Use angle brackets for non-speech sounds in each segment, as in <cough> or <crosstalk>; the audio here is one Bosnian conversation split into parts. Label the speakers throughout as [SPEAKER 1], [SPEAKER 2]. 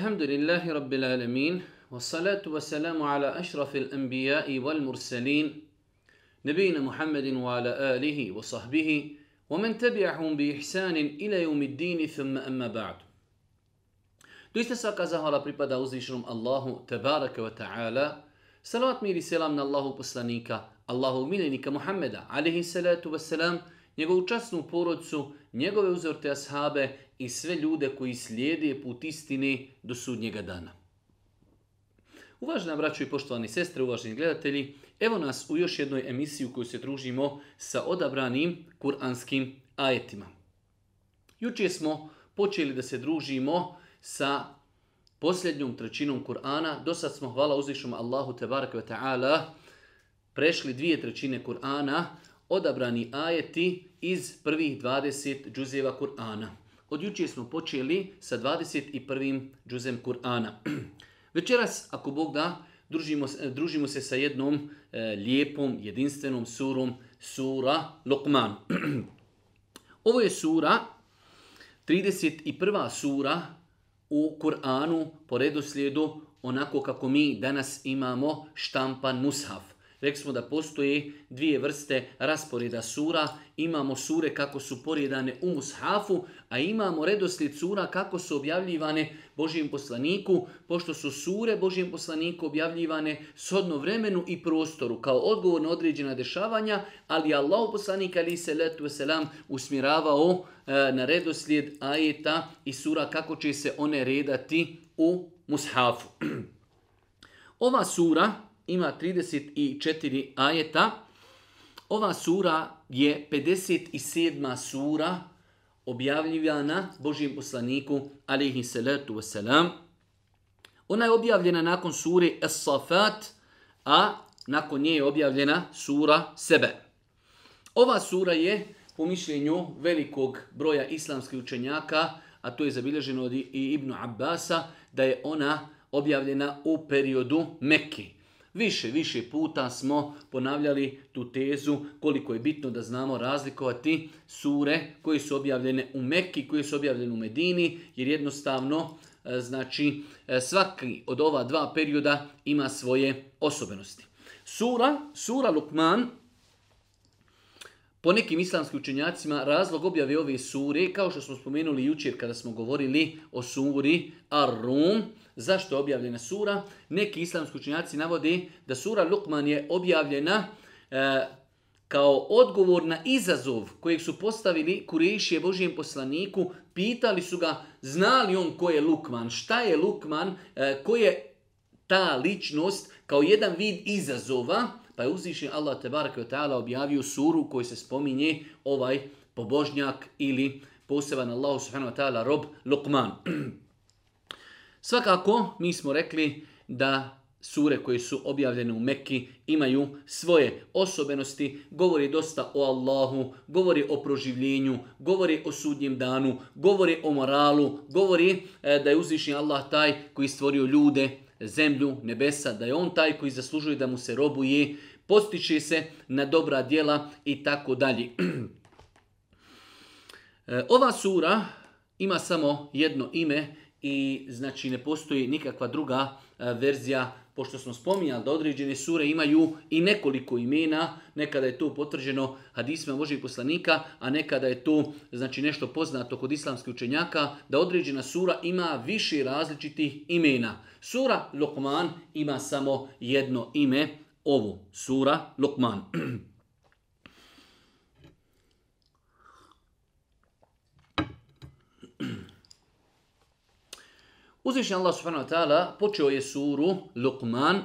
[SPEAKER 1] الحمد لله رب العالمين والصلاة والسلام على أشرف الأنبياء والمرسلين نبينا محمد وعلى آله وصحبه ومن تبعهم بإحسان إلى يوم الدين ثم أما بعد Doista svaka zahvala pripada uzvišenom Allahu tebaraka wa ta'ala. Salavat mir i selam na Allahu poslanika, Allahu miljenika Muhammeda, alihi salatu wa salam, njegovu časnu porodcu, njegove uzorte ashabe i sve ljude koji slijede put istine do sudnjega dana. Uvažena braćo i poštovani sestre, uvaženi gledatelji, evo nas u još jednoj emisiji u kojoj se družimo sa odabranim kuranskim ajetima. Jučer smo počeli da se družimo sa posljednjom trećinom Kur'ana. Do sad smo, hvala uzvišom Allahu tebaraka wa ta'ala, prešli dvije trećine Kur'ana, odabrani ajeti iz prvih 20 džuzeva Kur'ana. Od jučer smo počeli sa 21. džuzem Kur'ana. <clears throat> Večeras, ako Bog da, družimo, družimo se sa jednom e, lijepom, jedinstvenom surom, sura Lokman. <clears throat> Ovo je sura, 31. sura u Kur'anu po redoslijedu onako kako mi danas imamo štampan mushaf. Rekli smo da postoje dvije vrste rasporeda sura. Imamo sure kako su porjedane u mushafu, a imamo redoslijed sura kako su objavljivane Božijem poslaniku, pošto su sure Božijem poslaniku objavljivane shodno vremenu i prostoru, kao odgovor na određena dešavanja, ali Allah poslanik ali se letu selam usmjeravao e, na redoslijed ajeta i sura kako će se one redati u mushafu. <clears throat> Ova sura, ima 34 ajeta. Ova sura je 57. sura objavljivana Božijem poslaniku alihi salatu wasalam. Ona je objavljena nakon sure es a nakon nje je objavljena sura Sebe. Ova sura je, po mišljenju velikog broja islamskih učenjaka, a to je zabilježeno od Ibnu Abbasa, da je ona objavljena u periodu Mekke. Više, više puta smo ponavljali tu tezu koliko je bitno da znamo razlikovati sure koje su objavljene u Mekki, koje su objavljene u Medini, jer jednostavno e, znači e, svaki od ova dva perioda ima svoje osobenosti. Sura, sura Lukman po nekim islamskim učenjacima razlog objave ove sure, kao što smo spomenuli jučer kada smo govorili o suri Ar-Rum, zašto je objavljena sura? Neki islamski učenjaci navode da sura Lukman je objavljena e, kao odgovor na izazov kojeg su postavili Kurešije Božijem poslaniku, pitali su ga zna li on ko je Lukman, šta je Lukman, e, ko je ta ličnost kao jedan vid izazova pa je uzvišen Allah Tebaraka Ta'ala objavio suru koji se spominje ovaj pobožnjak ili poseban Allah Subhanahu wa Ta'ala rob Luqman. <clears throat> Svakako, mi smo rekli da sure koje su objavljene u Mekki imaju svoje osobenosti, govori dosta o Allahu, govori o proživljenju, govori o sudnjem danu, govori o moralu, govori e, da je uzvišnji Allah taj koji stvorio ljude, zemlju, nebesa, da je on taj koji zaslužuje da mu se robuje, postiče se na dobra djela i tako dalje. <clears throat> E, ova sura ima samo jedno ime i znači ne postoji nikakva druga e, verzija pošto smo spominjali da određene sure imaju i nekoliko imena, nekada je to potvrđeno hadisma Božih poslanika, a nekada je to znači nešto poznato kod islamskih učenjaka, da određena sura ima više različitih imena. Sura Lokman ima samo jedno ime, ovo sura Lokman. <clears throat> Uzvišnji Allah subhanahu wa ta'ala počeo je suru lukman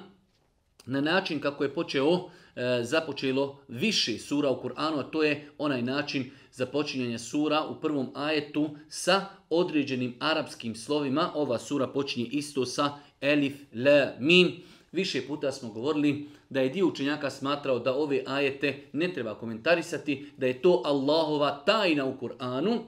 [SPEAKER 1] na način kako je počeo e, započelo više sura u Kur'anu, a to je onaj način započinjanja sura u prvom ajetu sa određenim arapskim slovima. Ova sura počinje isto sa elif, le, mim. Više puta smo govorili da je dio učenjaka smatrao da ove ajete ne treba komentarisati, da je to Allahova tajna u Kur'anu,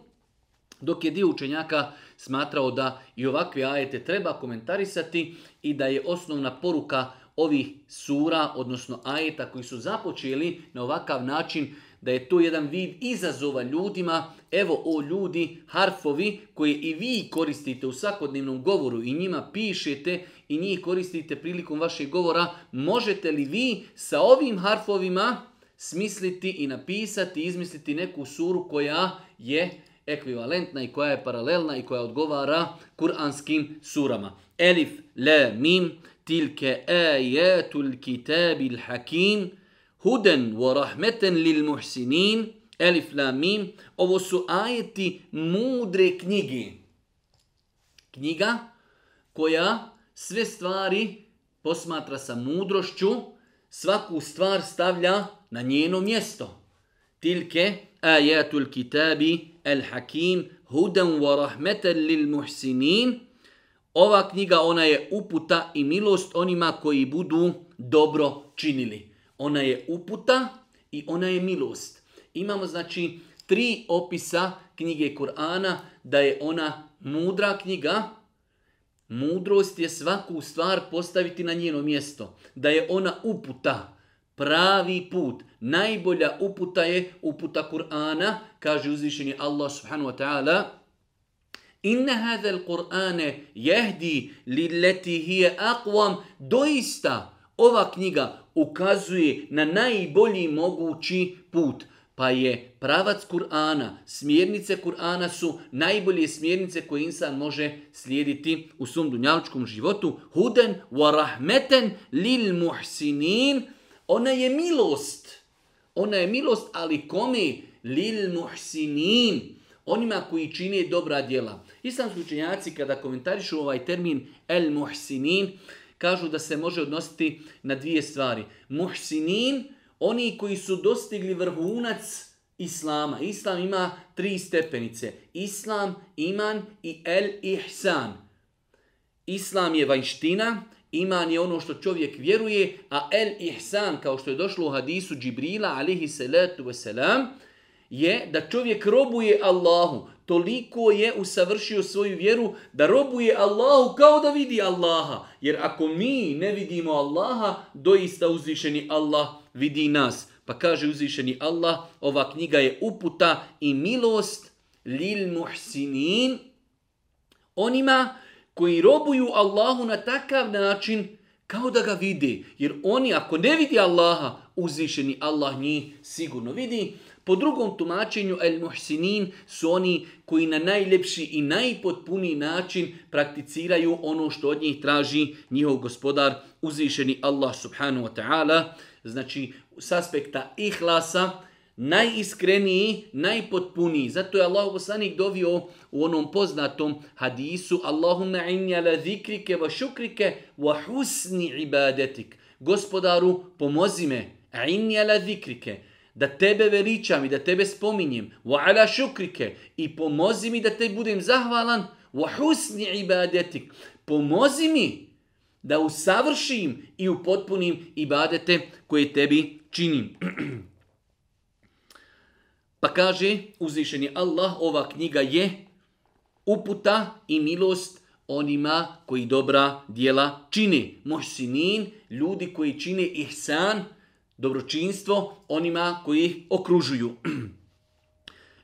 [SPEAKER 1] dok je dio učenjaka smatrao da i ovakve ajete treba komentarisati i da je osnovna poruka ovih sura, odnosno ajeta koji su započeli na ovakav način da je to jedan vid izazova ljudima. Evo o ljudi, harfovi koje i vi koristite u svakodnevnom govoru i njima pišete i njih koristite prilikom vašeg govora, možete li vi sa ovim harfovima smisliti i napisati, izmisliti neku suru koja je ekvivalentna i koja je paralelna i koja odgovara kuranskim surama. Elif, le, mim, tilke ajetul kitabil hakim, huden wa rahmeten lil muhsinin, elif, la, mim, ovo su ajeti mudre knjige. Knjiga koja sve stvari posmatra sa mudrošću, svaku stvar stavlja na njeno mjesto. Tilke ajatul kitabi el hakim hudan wa lil muhsinin. Ova knjiga ona je uputa i milost onima koji budu dobro činili. Ona je uputa i ona je milost. Imamo znači tri opisa knjige Kur'ana da je ona mudra knjiga, Mudrost je svaku stvar postaviti na njeno mjesto. Da je ona uputa, pravi put. Najbolja uputa je uputa Kur'ana, kaže uzvišeni Allah subhanahu wa ta'ala. Inna hada al-Qur'ane jehdi hije Doista ova knjiga ukazuje na najbolji mogući put. Pa je pravac Kur'ana, smjernice Kur'ana su najbolje smjernice koje insan može slijediti u svom dunjavčkom životu. Huden wa rahmeten lil muhsinin. Ona je milost. Ona je milost, ali kome? Lil muhsinin. Onima koji čine dobra djela. Islamski učenjaci kada komentarišu ovaj termin el muhsinin, kažu da se može odnositi na dvije stvari. Muhsinin oni koji su dostigli vrhunac Islama. Islam ima tri stepenice. Islam, iman i el ihsan. Islam je vanština, iman je ono što čovjek vjeruje, a el ihsan, kao što je došlo u hadisu Džibrila, alihi salatu wasalam, je da čovjek robuje Allahu. Toliko je usavršio svoju vjeru da robuje Allahu kao da vidi Allaha. Jer ako mi ne vidimo Allaha, doista uzvišeni Allah vidi nas. Pa kaže uzvišeni Allah, ova knjiga je uputa i milost lil muhsinin onima koji robuju Allahu na takav način kao da ga vidi. Jer oni ako ne vidi Allaha, uzvišeni Allah njih sigurno vidi. Po drugom tumačenju, el muhsinin su oni koji na najljepši i najpotpuniji način prakticiraju ono što od njih traži njihov gospodar, uzvišeni Allah subhanahu wa ta'ala. Znači, s aspekta ihlasa, najiskreniji, najpotpuniji. Zato je Allah poslanik dovio u onom poznatom hadisu Allahumma inni ala zikrike wa šukrike wa husni ibadetik. Gospodaru, pomozi me. Inni zikrike da tebe veličam i da tebe spominjem. Wa ala šukrike i pomozi mi da te budem zahvalan. Wa husni ibadetik. Pomozi mi da usavršim i upotpunim ibadete koje tebi činim. <clears throat> Pa kaže uzvišeni Allah, ova knjiga je uputa i milost onima koji dobra dijela čini. Mošsinin, ljudi koji čine ihsan, dobročinstvo onima koji ih okružuju. <clears throat>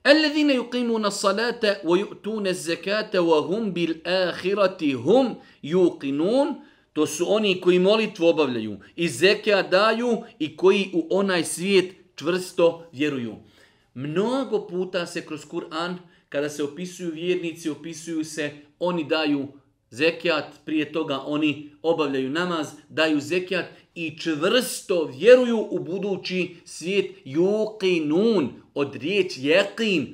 [SPEAKER 1] Alladine yuqimuna salata wa yu'tuna zakata wa hum bil akhirati hum yuqinun to su oni koji molitvu obavljaju i zekja daju i koji u onaj svijet čvrsto vjeruju. Mnogo puta se kroz Kur'an kada se opisuju vjernici opisuju se oni daju zekijat, prije toga oni obavljaju namaz, daju zekijat i čvrsto vjeruju u budući svijet juqinun, od riječ jeqin.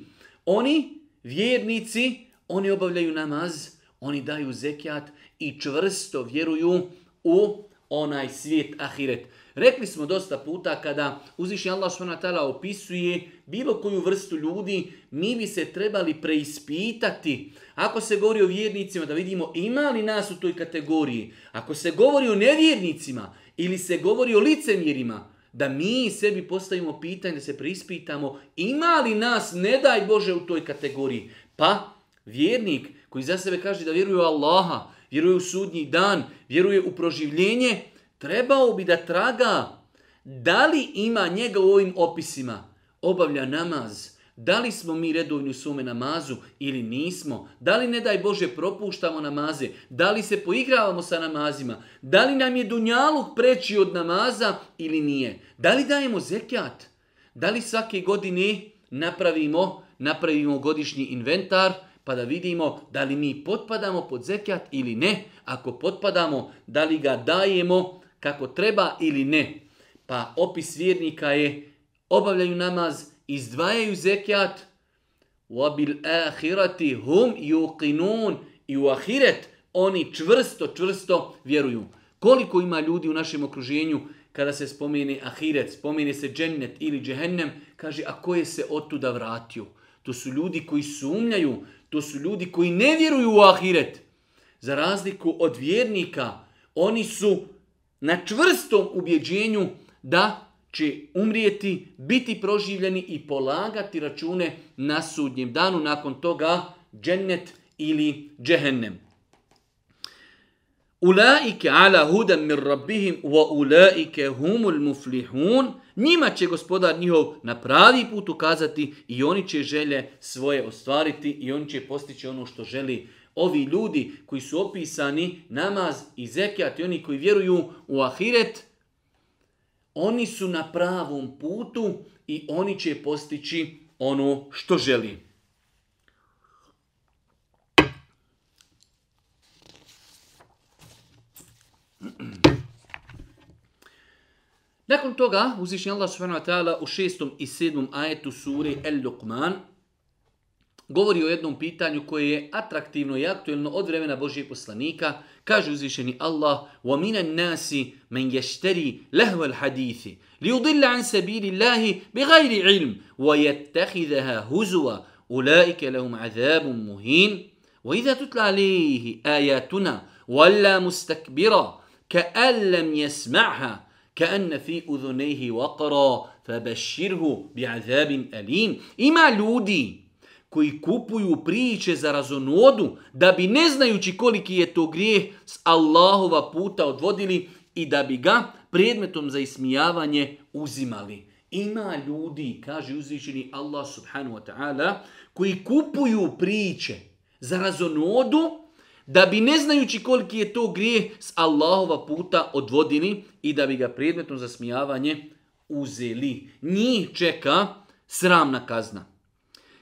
[SPEAKER 1] Oni, vjernici, oni obavljaju namaz, oni daju zekijat i čvrsto vjeruju u onaj svijet ahiret. Rekli smo dosta puta kada uzvišnji Allah s.w.t. opisuje bilo koju vrstu ljudi, mi bi se trebali preispitati ako se govori o vjernicima, da vidimo ima li nas u toj kategoriji. Ako se govori o nevjernicima ili se govori o licemjerima, da mi sebi postavimo pitanje, da se prispitamo ima li nas, ne daj Bože, u toj kategoriji. Pa, vjernik koji za sebe kaže da vjeruje u Allaha, vjeruje u sudnji dan, vjeruje u proživljenje, trebao bi da traga da li ima njega u ovim opisima. Obavlja namaz, da li smo mi redovni u svome namazu ili nismo? Da li, ne daj Bože, propuštamo namaze? Da li se poigravamo sa namazima? Da li nam je dunjaluk preći od namaza ili nije? Da li dajemo zekjat? Da li svake godine napravimo, napravimo godišnji inventar pa da vidimo da li mi potpadamo pod zekjat ili ne? Ako potpadamo, da li ga dajemo kako treba ili ne? Pa opis vjernika je obavljaju namaz, izdvajaju zekijat. وَبِلْ آخِرَةِ هُمْ يُقِنُونَ I u ahiret oni čvrsto, čvrsto vjeruju. Koliko ima ljudi u našem okruženju kada se spomeni ahiret, spomeni se džennet ili džehennem, kaže a ko je se otuda vratio? To su ljudi koji sumnjaju, to su ljudi koji ne vjeruju u ahiret. Za razliku od vjernika, oni su na čvrstom ubjeđenju da će umrijeti, biti proživljeni i polagati račune na sudnjem danu, nakon toga džennet ili džehennem. Ulaike ala mir rabbihim wa ulaike humul muflihun. Njima će gospodar njihov na pravi put ukazati i oni će želje svoje ostvariti i oni će postići ono što želi. Ovi ljudi koji su opisani namaz i zekijat i oni koji vjeruju u ahiret – oni su na pravom putu i oni će postići ono što želi. Nakon toga, uzvišnji Allah subhanahu wa ta'ala u šestom i sedmom ajetu sure El-Luqman govori o jednom pitanju koje je atraktivno i aktuelno od vremena Božje poslanika كاجو زيشني الله ومن الناس من يشتري لهو الحديث ليضل عن سبيل الله بغير علم ويتخذها هزوا أولئك لهم عذاب مهين وإذا تتلى عليه آياتنا ولا مستكبرا كأن لم يسمعها كأن في أذنيه وقرا فبشره بعذاب أليم إما لودي koji kupuju priče za razonodu, da bi ne znajući koliki je to grijeh s Allahova puta odvodili i da bi ga predmetom za ismijavanje uzimali. Ima ljudi, kaže uzvišeni Allah subhanu wa ta'ala, koji kupuju priče za razonodu, da bi ne znajući koliki je to grijeh s Allahova puta odvodili i da bi ga predmetom za smijavanje uzeli. Njih čeka sramna kazna.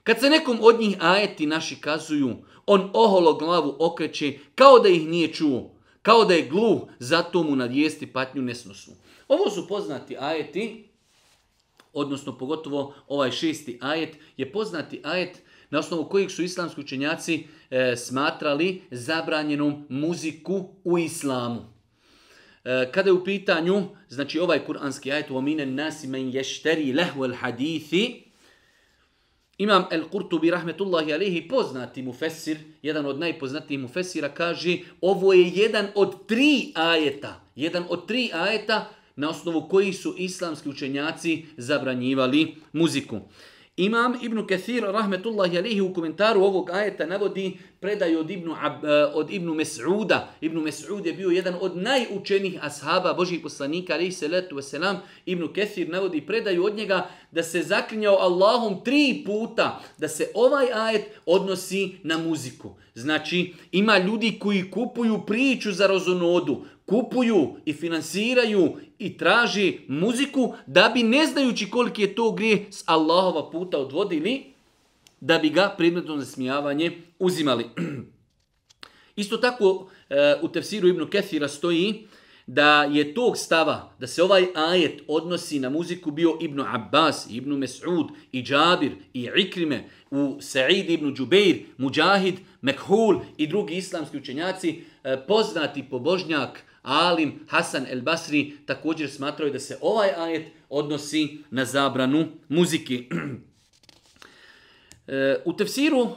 [SPEAKER 1] Kad se nekom od njih ajeti naši kazuju, on oholo glavu okreće kao da ih nije čuo, kao da je gluh, zato mu nadjesti patnju nesnosu. Ovo su poznati ajeti, odnosno pogotovo ovaj šesti ajet, je poznati ajet na osnovu kojih su islamski učenjaci e, smatrali zabranjenom muziku u islamu. E, kada je u pitanju, znači ovaj kuranski ajet, وَمِنَ men مَنْ lehu لَهُ hadithi, imam El Kurtubi, rahmetullahi alihi, poznati mu fesir, jedan od najpoznatijih mu fesira, kaže ovo je jedan od tri ajeta, jedan od tri ajeta na osnovu kojih su islamski učenjaci zabranjivali muziku. Imam Ibn Kathir, rahmetullahi alihi, u komentaru ovog ajeta navodi predaju od Ibnu, e, od Ibnu Mes'uda. Ibn Mes'ud je bio jedan od najučenijih ashaba Božih poslanika, alihi salatu wasalam. Ibn Kathir navodi predaju od njega da se zaklinjao Allahom tri puta, da se ovaj ajet odnosi na muziku. Znači, ima ljudi koji kupuju priču za rozonodu, kupuju i finansiraju i traži muziku da bi ne znajući koliki je to grije s Allahova puta odvodili, da bi ga predmetno smijavanje uzimali. <clears throat> Isto tako e, u tefsiru Ibnu Kethira stoji da je tog stava, da se ovaj ajet odnosi na muziku bio Ibnu Abbas, Ibnu Mes'ud, i Džabir, i Ikrime, u Sa'id Ibnu Džubeir, Mujahid, Mekhul i drugi islamski učenjaci, e, poznati pobožnjak Alim Hasan El Basri također smatraju da se ovaj ajet odnosi na zabranu muziki. <clears throat> E, u tefsiru e,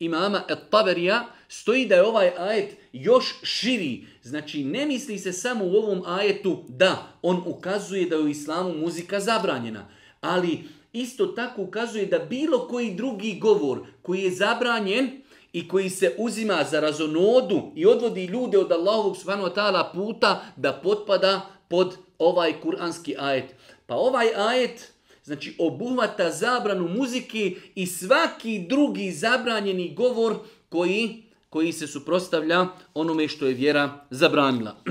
[SPEAKER 1] imama At-Taberija stoji da je ovaj ajet još širi. Znači ne misli se samo u ovom ajetu da on ukazuje da je u islamu muzika zabranjena. Ali isto tako ukazuje da bilo koji drugi govor koji je zabranjen i koji se uzima za razonodu i odvodi ljude od Allahovog subhanahu ta'ala puta da potpada pod ovaj kuranski ajet. Pa ovaj ajet znači obuhvata zabranu muziki i svaki drugi zabranjeni govor koji, koji se suprostavlja onome što je vjera zabranila. <clears throat>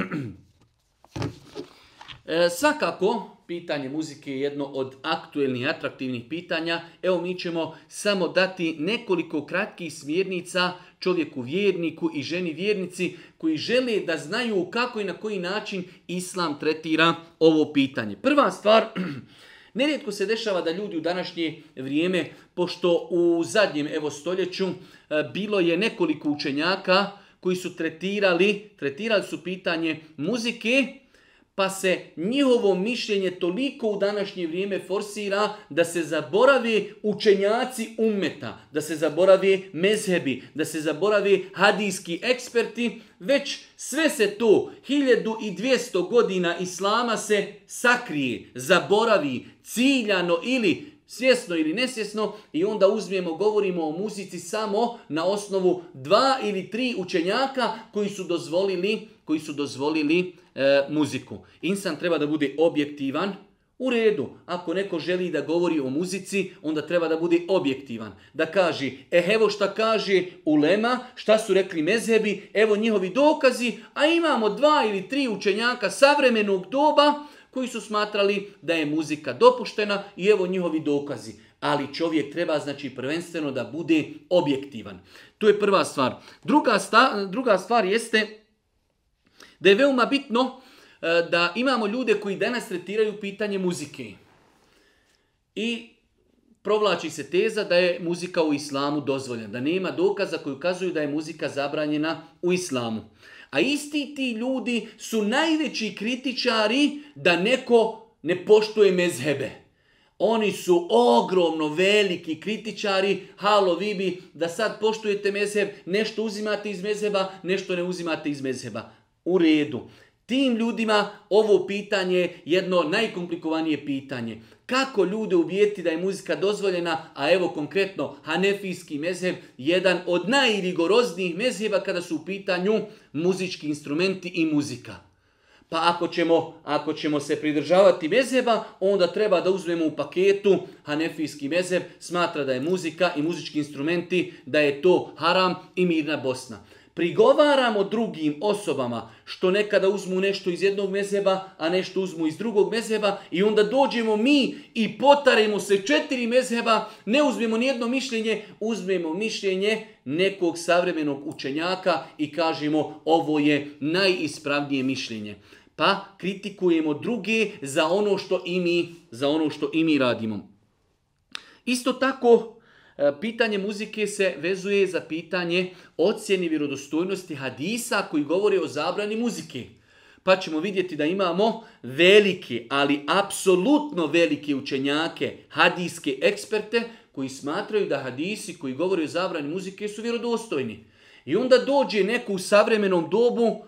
[SPEAKER 1] E, svakako, pitanje muzike je jedno od aktuelnih, atraktivnih pitanja. Evo mi ćemo samo dati nekoliko kratkih smjernica čovjeku vjerniku i ženi vjernici koji žele da znaju kako i na koji način islam tretira ovo pitanje. Prva stvar, <clears throat> nerijetko se dešava da ljudi u današnje vrijeme, pošto u zadnjem evo stoljeću e, bilo je nekoliko učenjaka koji su tretirali, tretirali su pitanje muzike pa se njihovo mišljenje toliko u današnje vrijeme forsira da se zaboravi učenjaci umeta, da se zaboravi mezhebi, da se zaboravi hadijski eksperti, već sve se to 1200 godina islama se sakrije, zaboravi, ciljano ili svjesno ili nesvjesno i onda uzmijemo, govorimo o muzici samo na osnovu dva ili tri učenjaka koji su dozvolili, koji su dozvolili e, muziku. Insan treba da bude objektivan, u redu, ako neko želi da govori o muzici, onda treba da bude objektivan. Da kaže, e eh, evo šta kaže ulema, šta su rekli Mezebi, evo njihovi dokazi, a imamo dva ili tri učenjaka savremenog doba koji su smatrali da je muzika dopuštena i evo njihovi dokazi. Ali čovjek treba znači prvenstveno da bude objektivan. To je prva stvar. Druga, sta, druga stvar jeste da je veoma bitno e, da imamo ljude koji danas tretiraju pitanje muzike. I provlači se teza da je muzika u islamu dozvoljena, da nema dokaza koji ukazuju da je muzika zabranjena u islamu. A isti ti ljudi su najveći kritičari da neko ne poštuje mezhebe. Oni su ogromno veliki kritičari, halo vi bi da sad poštujete mezheb, nešto uzimate iz mezheba, nešto ne uzimate iz mezheba. U redu. Tim ljudima ovo pitanje je jedno najkomplikovanije pitanje. Kako ljude ubijeti da je muzika dozvoljena, a evo konkretno Hanefijski mezheb, jedan od najrigoroznijih mezheba kada su u pitanju muzički instrumenti i muzika. Pa ako ćemo, ako ćemo se pridržavati mezheba, onda treba da uzmemo u paketu Hanefijski mezheb, smatra da je muzika i muzički instrumenti, da je to haram i mirna Bosna prigovaramo drugim osobama što nekada uzmu nešto iz jednog mezeba, a nešto uzmu iz drugog mezeba. i onda dođemo mi i potarimo se četiri mezeba, ne uzmemo nijedno mišljenje, uzmemo mišljenje nekog savremenog učenjaka i kažemo ovo je najispravnije mišljenje. Pa kritikujemo druge za ono što i mi, za ono što i mi radimo. Isto tako E, pitanje muzike se vezuje za pitanje ocjeni vjerodostojnosti hadisa koji govori o zabrani muzike. Pa ćemo vidjeti da imamo velike, ali apsolutno velike učenjake, hadijske eksperte, koji smatraju da hadisi koji govore o zabrani muzike su vjerodostojni. I onda dođe neko u savremenom dobu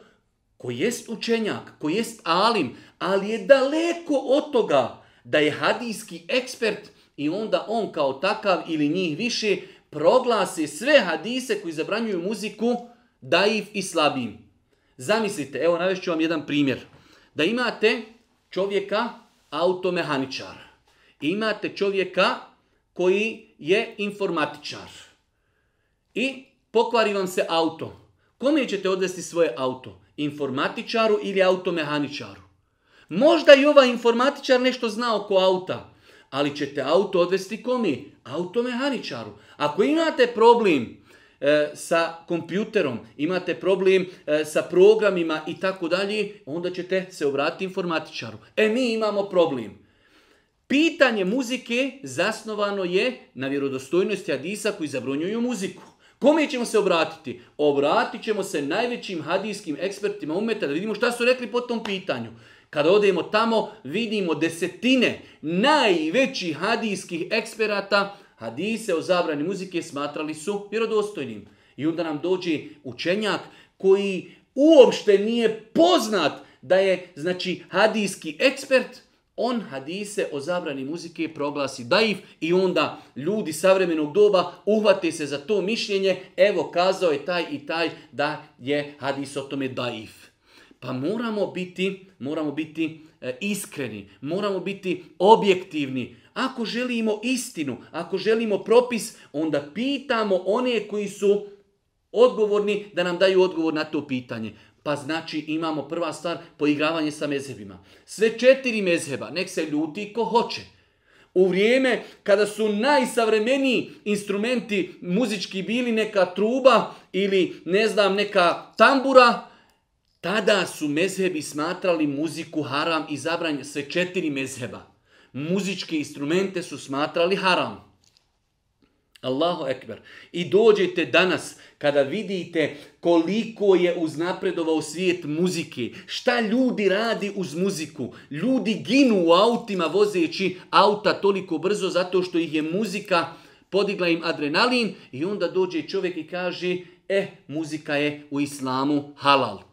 [SPEAKER 1] koji jest učenjak, koji jest alim, ali je daleko od toga da je hadijski ekspert i onda on kao takav ili njih više proglasi sve hadise koji zabranjuju muziku ih i slabim. Zamislite, evo navešću vam jedan primjer. Da imate čovjeka automehaničar. imate čovjeka koji je informatičar. I pokvari vam se auto. Kome ćete odvesti svoje auto? Informatičaru ili automehaničaru? Možda i ovaj informatičar nešto zna oko auta ali ćete auto odvesti komi? Automehaničaru. Ako imate problem e, sa kompjuterom, imate problem e, sa programima i tako dalje, onda ćete se obratiti informatičaru. E, mi imamo problem. Pitanje muzike zasnovano je na vjerodostojnosti hadisa koji zabronjuju muziku. Kome ćemo se obratiti? Obratit ćemo se najvećim hadijskim ekspertima umeta da vidimo šta su rekli po tom pitanju. Kada odemo tamo vidimo desetine najvećih hadijskih eksperata, hadise o zabrani muzike smatrali su vjerodostojnim. I onda nam dođe učenjak koji uopšte nije poznat da je znači hadijski ekspert, on hadise o zabrani muzike proglasi daif i onda ljudi savremenog doba uhvate se za to mišljenje, evo kazao je taj i taj da je hadis o tome daif. Pa moramo biti, moramo biti e, iskreni, moramo biti objektivni. Ako želimo istinu, ako želimo propis, onda pitamo one koji su odgovorni da nam daju odgovor na to pitanje. Pa znači imamo prva stvar poigravanje sa mezhebima. Sve četiri mezheba, nek se ljuti ko hoće. U vrijeme kada su najsavremeniji instrumenti muzički bili neka truba ili ne znam neka tambura, tada su mezhebi smatrali muziku haram i zabranje sve četiri mezheba. Muzičke instrumente su smatrali haram. Allahu ekber. I dođete danas kada vidite koliko je uznapredovao svijet muzike. Šta ljudi radi uz muziku? Ljudi ginu u autima vozeći auta toliko brzo zato što ih je muzika podigla im adrenalin i onda dođe čovjek i kaže, e, muzika je u islamu halal.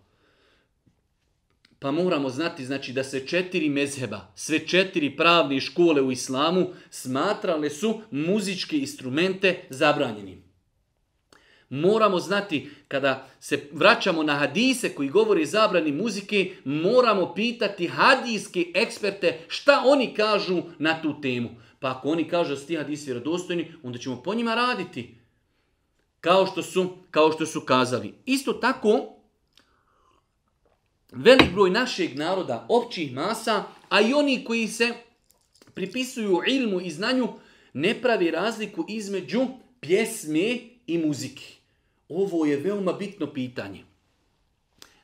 [SPEAKER 1] Pa moramo znati znači da se četiri mezheba, sve četiri pravne škole u islamu smatrale su muzičke instrumente zabranjenim. Moramo znati, kada se vraćamo na hadise koji govori zabrani muzike, moramo pitati hadijske eksperte šta oni kažu na tu temu. Pa ako oni kažu da su ti hadisi vjerodostojni, onda ćemo po njima raditi. Kao što su, kao što su kazali. Isto tako, velik broj našeg naroda, općih masa, a i oni koji se pripisuju ilmu i znanju, ne pravi razliku između pjesme i muzike Ovo je veoma bitno pitanje.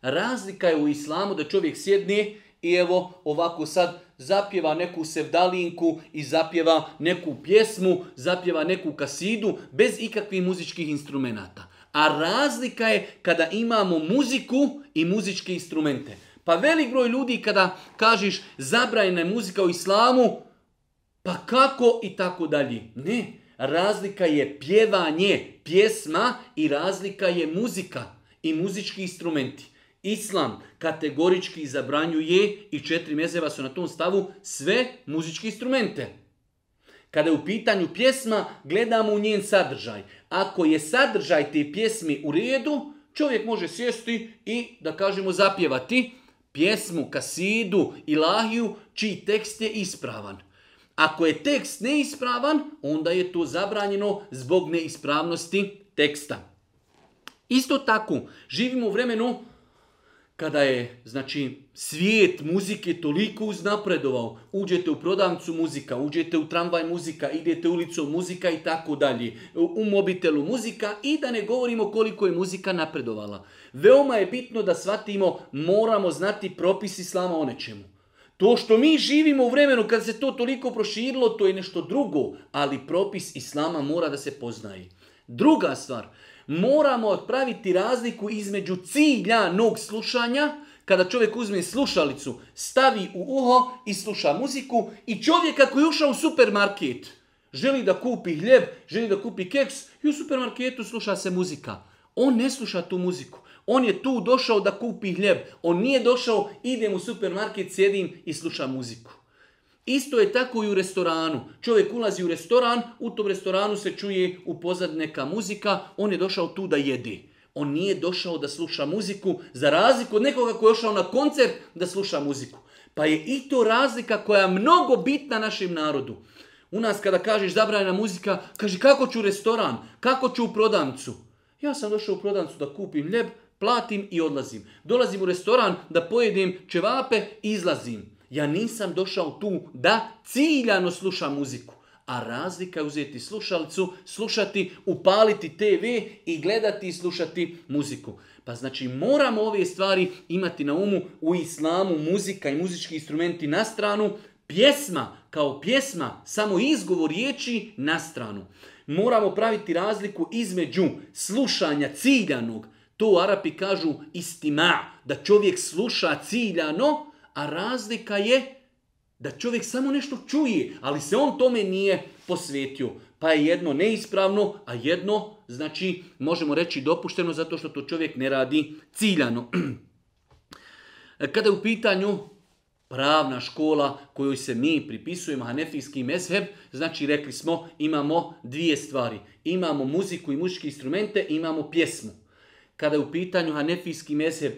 [SPEAKER 1] Razlika je u islamu da čovjek sjedne i evo ovako sad zapjeva neku sevdalinku i zapjeva neku pjesmu, zapjeva neku kasidu bez ikakvih muzičkih instrumenata. A razlika je kada imamo muziku i muzičke instrumente. Pa velik broj ljudi kada kažeš zabrajena je muzika u islamu, pa kako i tako dalje. Ne, razlika je pjevanje, pjesma i razlika je muzika i muzički instrumenti. Islam kategorički zabranjuje i četiri mezeva su na tom stavu sve muzičke instrumente. Kada je u pitanju pjesma, gledamo u njen sadržaj. Ako je sadržaj te pjesmi u redu, čovjek može sjesti i, da kažemo, zapjevati pjesmu, kasidu, ilahiju, čiji tekst je ispravan. Ako je tekst neispravan, onda je to zabranjeno zbog neispravnosti teksta. Isto tako, živimo u vremenu kada je znači svijet muzike toliko uznapredovao, uđete u prodavnicu muzika, uđete u tramvaj muzika, idete ulicom muzika i tako dalje, u mobitelu muzika i da ne govorimo koliko je muzika napredovala. Veoma je bitno da shvatimo, moramo znati propis islama o nečemu. To što mi živimo u vremenu kad se to toliko proširilo, to je nešto drugo, ali propis islama mora da se poznaje. Druga stvar, moramo odpraviti razliku između nog slušanja, kada čovjek uzme slušalicu, stavi u uho i sluša muziku i čovjek ako je ušao u supermarket, želi da kupi hljeb, želi da kupi keks i u supermarketu sluša se muzika. On ne sluša tu muziku. On je tu došao da kupi hljeb. On nije došao, idem u supermarket, sjedim i slušam muziku. Isto je tako i u restoranu. Čovjek ulazi u restoran, u tom restoranu se čuje u pozad neka muzika, on je došao tu da jede. On nije došao da sluša muziku, za razliku od nekoga koji je došao na koncert da sluša muziku. Pa je i to razlika koja je mnogo bitna našem narodu. U nas kada kažeš zabranjena muzika, kaže kako ću u restoran, kako ću u prodancu. Ja sam došao u prodancu da kupim ljeb, platim i odlazim. Dolazim u restoran da pojedem čevape i izlazim. Ja nisam došao tu da ciljano slušam muziku. A razlika je uzeti slušalicu, slušati, upaliti TV i gledati i slušati muziku. Pa znači moramo ove stvari imati na umu u islamu, muzika i muzički instrumenti na stranu, pjesma kao pjesma, samo izgovor riječi na stranu. Moramo praviti razliku između slušanja ciljanog, to u Arapi kažu istima, da čovjek sluša ciljano, a razlika je da čovjek samo nešto čuje, ali se on tome nije posvetio. Pa je jedno neispravno, a jedno, znači, možemo reći dopušteno zato što to čovjek ne radi ciljano. <clears throat> Kada je u pitanju pravna škola kojoj se mi pripisujemo, hanefijski mezheb, znači rekli smo imamo dvije stvari. Imamo muziku i muzičke instrumente, imamo pjesmu. Kada je u pitanju hanefijski mezheb,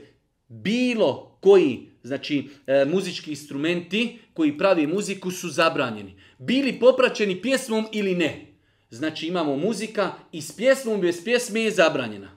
[SPEAKER 1] bilo koji znači e, muzički instrumenti koji pravi muziku su zabranjeni. Bili popraćeni pjesmom ili ne. Znači imamo muzika i s pjesmom bez pjesme je zabranjena.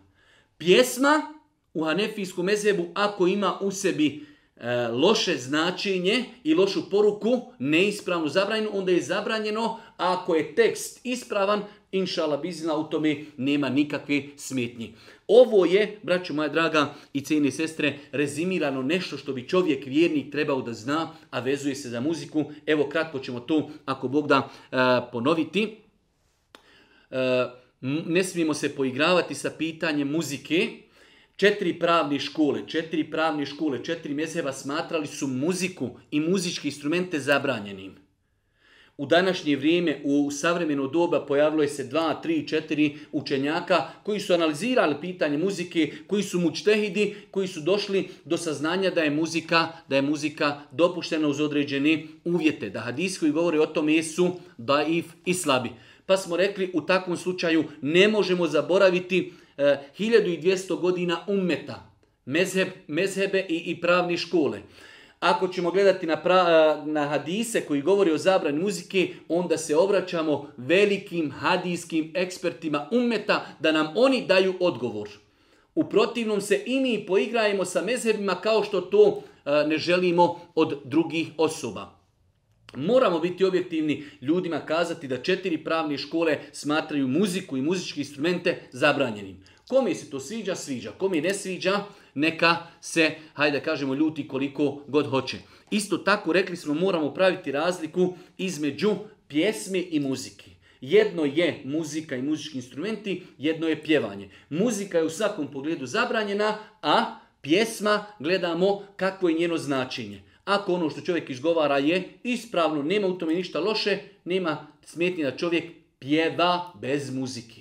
[SPEAKER 1] Pjesma u hanefijskom mezebu ako ima u sebi e, loše značenje i lošu poruku, neispravnu zabranjenu, onda je zabranjeno ako je tekst ispravan inšala bizna, u tome nema nikakve smetnje. Ovo je, braću moja draga i cijene sestre, rezimirano nešto što bi čovjek vjernik trebao da zna, a vezuje se za muziku. Evo kratko ćemo to, ako Bog da, eh, ponoviti. Eh, ne smijemo se poigravati sa pitanjem muzike. Četiri pravne škole, četiri pravne škole, četiri mezeva smatrali su muziku i muzičke instrumente zabranjenim u današnje vrijeme, u savremenu doba pojavilo je se dva, tri, četiri učenjaka koji su analizirali pitanje muzike, koji su mučtehidi, koji su došli do saznanja da je muzika, da je muzika dopuštena uz određene uvjete. Da hadis koji govori o tome jesu daif i slabi. Pa smo rekli u takvom slučaju ne možemo zaboraviti e, 1200 godina ummeta, mezheb, mezhebe i, i pravne škole. Ako ćemo gledati na, eh, na hadise koji govori o zabrani muzike, onda se obraćamo velikim hadijskim ekspertima umeta da nam oni daju odgovor. U protivnom se i mi poigrajemo sa mezhebima kao što to eh, ne želimo od drugih osoba. Moramo biti objektivni ljudima kazati da četiri pravne škole smatraju muziku i muzičke instrumente zabranjenim. Kome se to sviđa, sviđa. Kome ne sviđa, neka se, hajde kažemo, ljuti koliko god hoće. Isto tako rekli smo moramo praviti razliku između pjesme i muzike. Jedno je muzika i muzički instrumenti, jedno je pjevanje. Muzika je u svakom pogledu zabranjena, a pjesma gledamo kako je njeno značenje. Ako ono što čovjek izgovara je ispravno, nema u tome ništa loše, nema smetnje da čovjek pjeva bez muzike.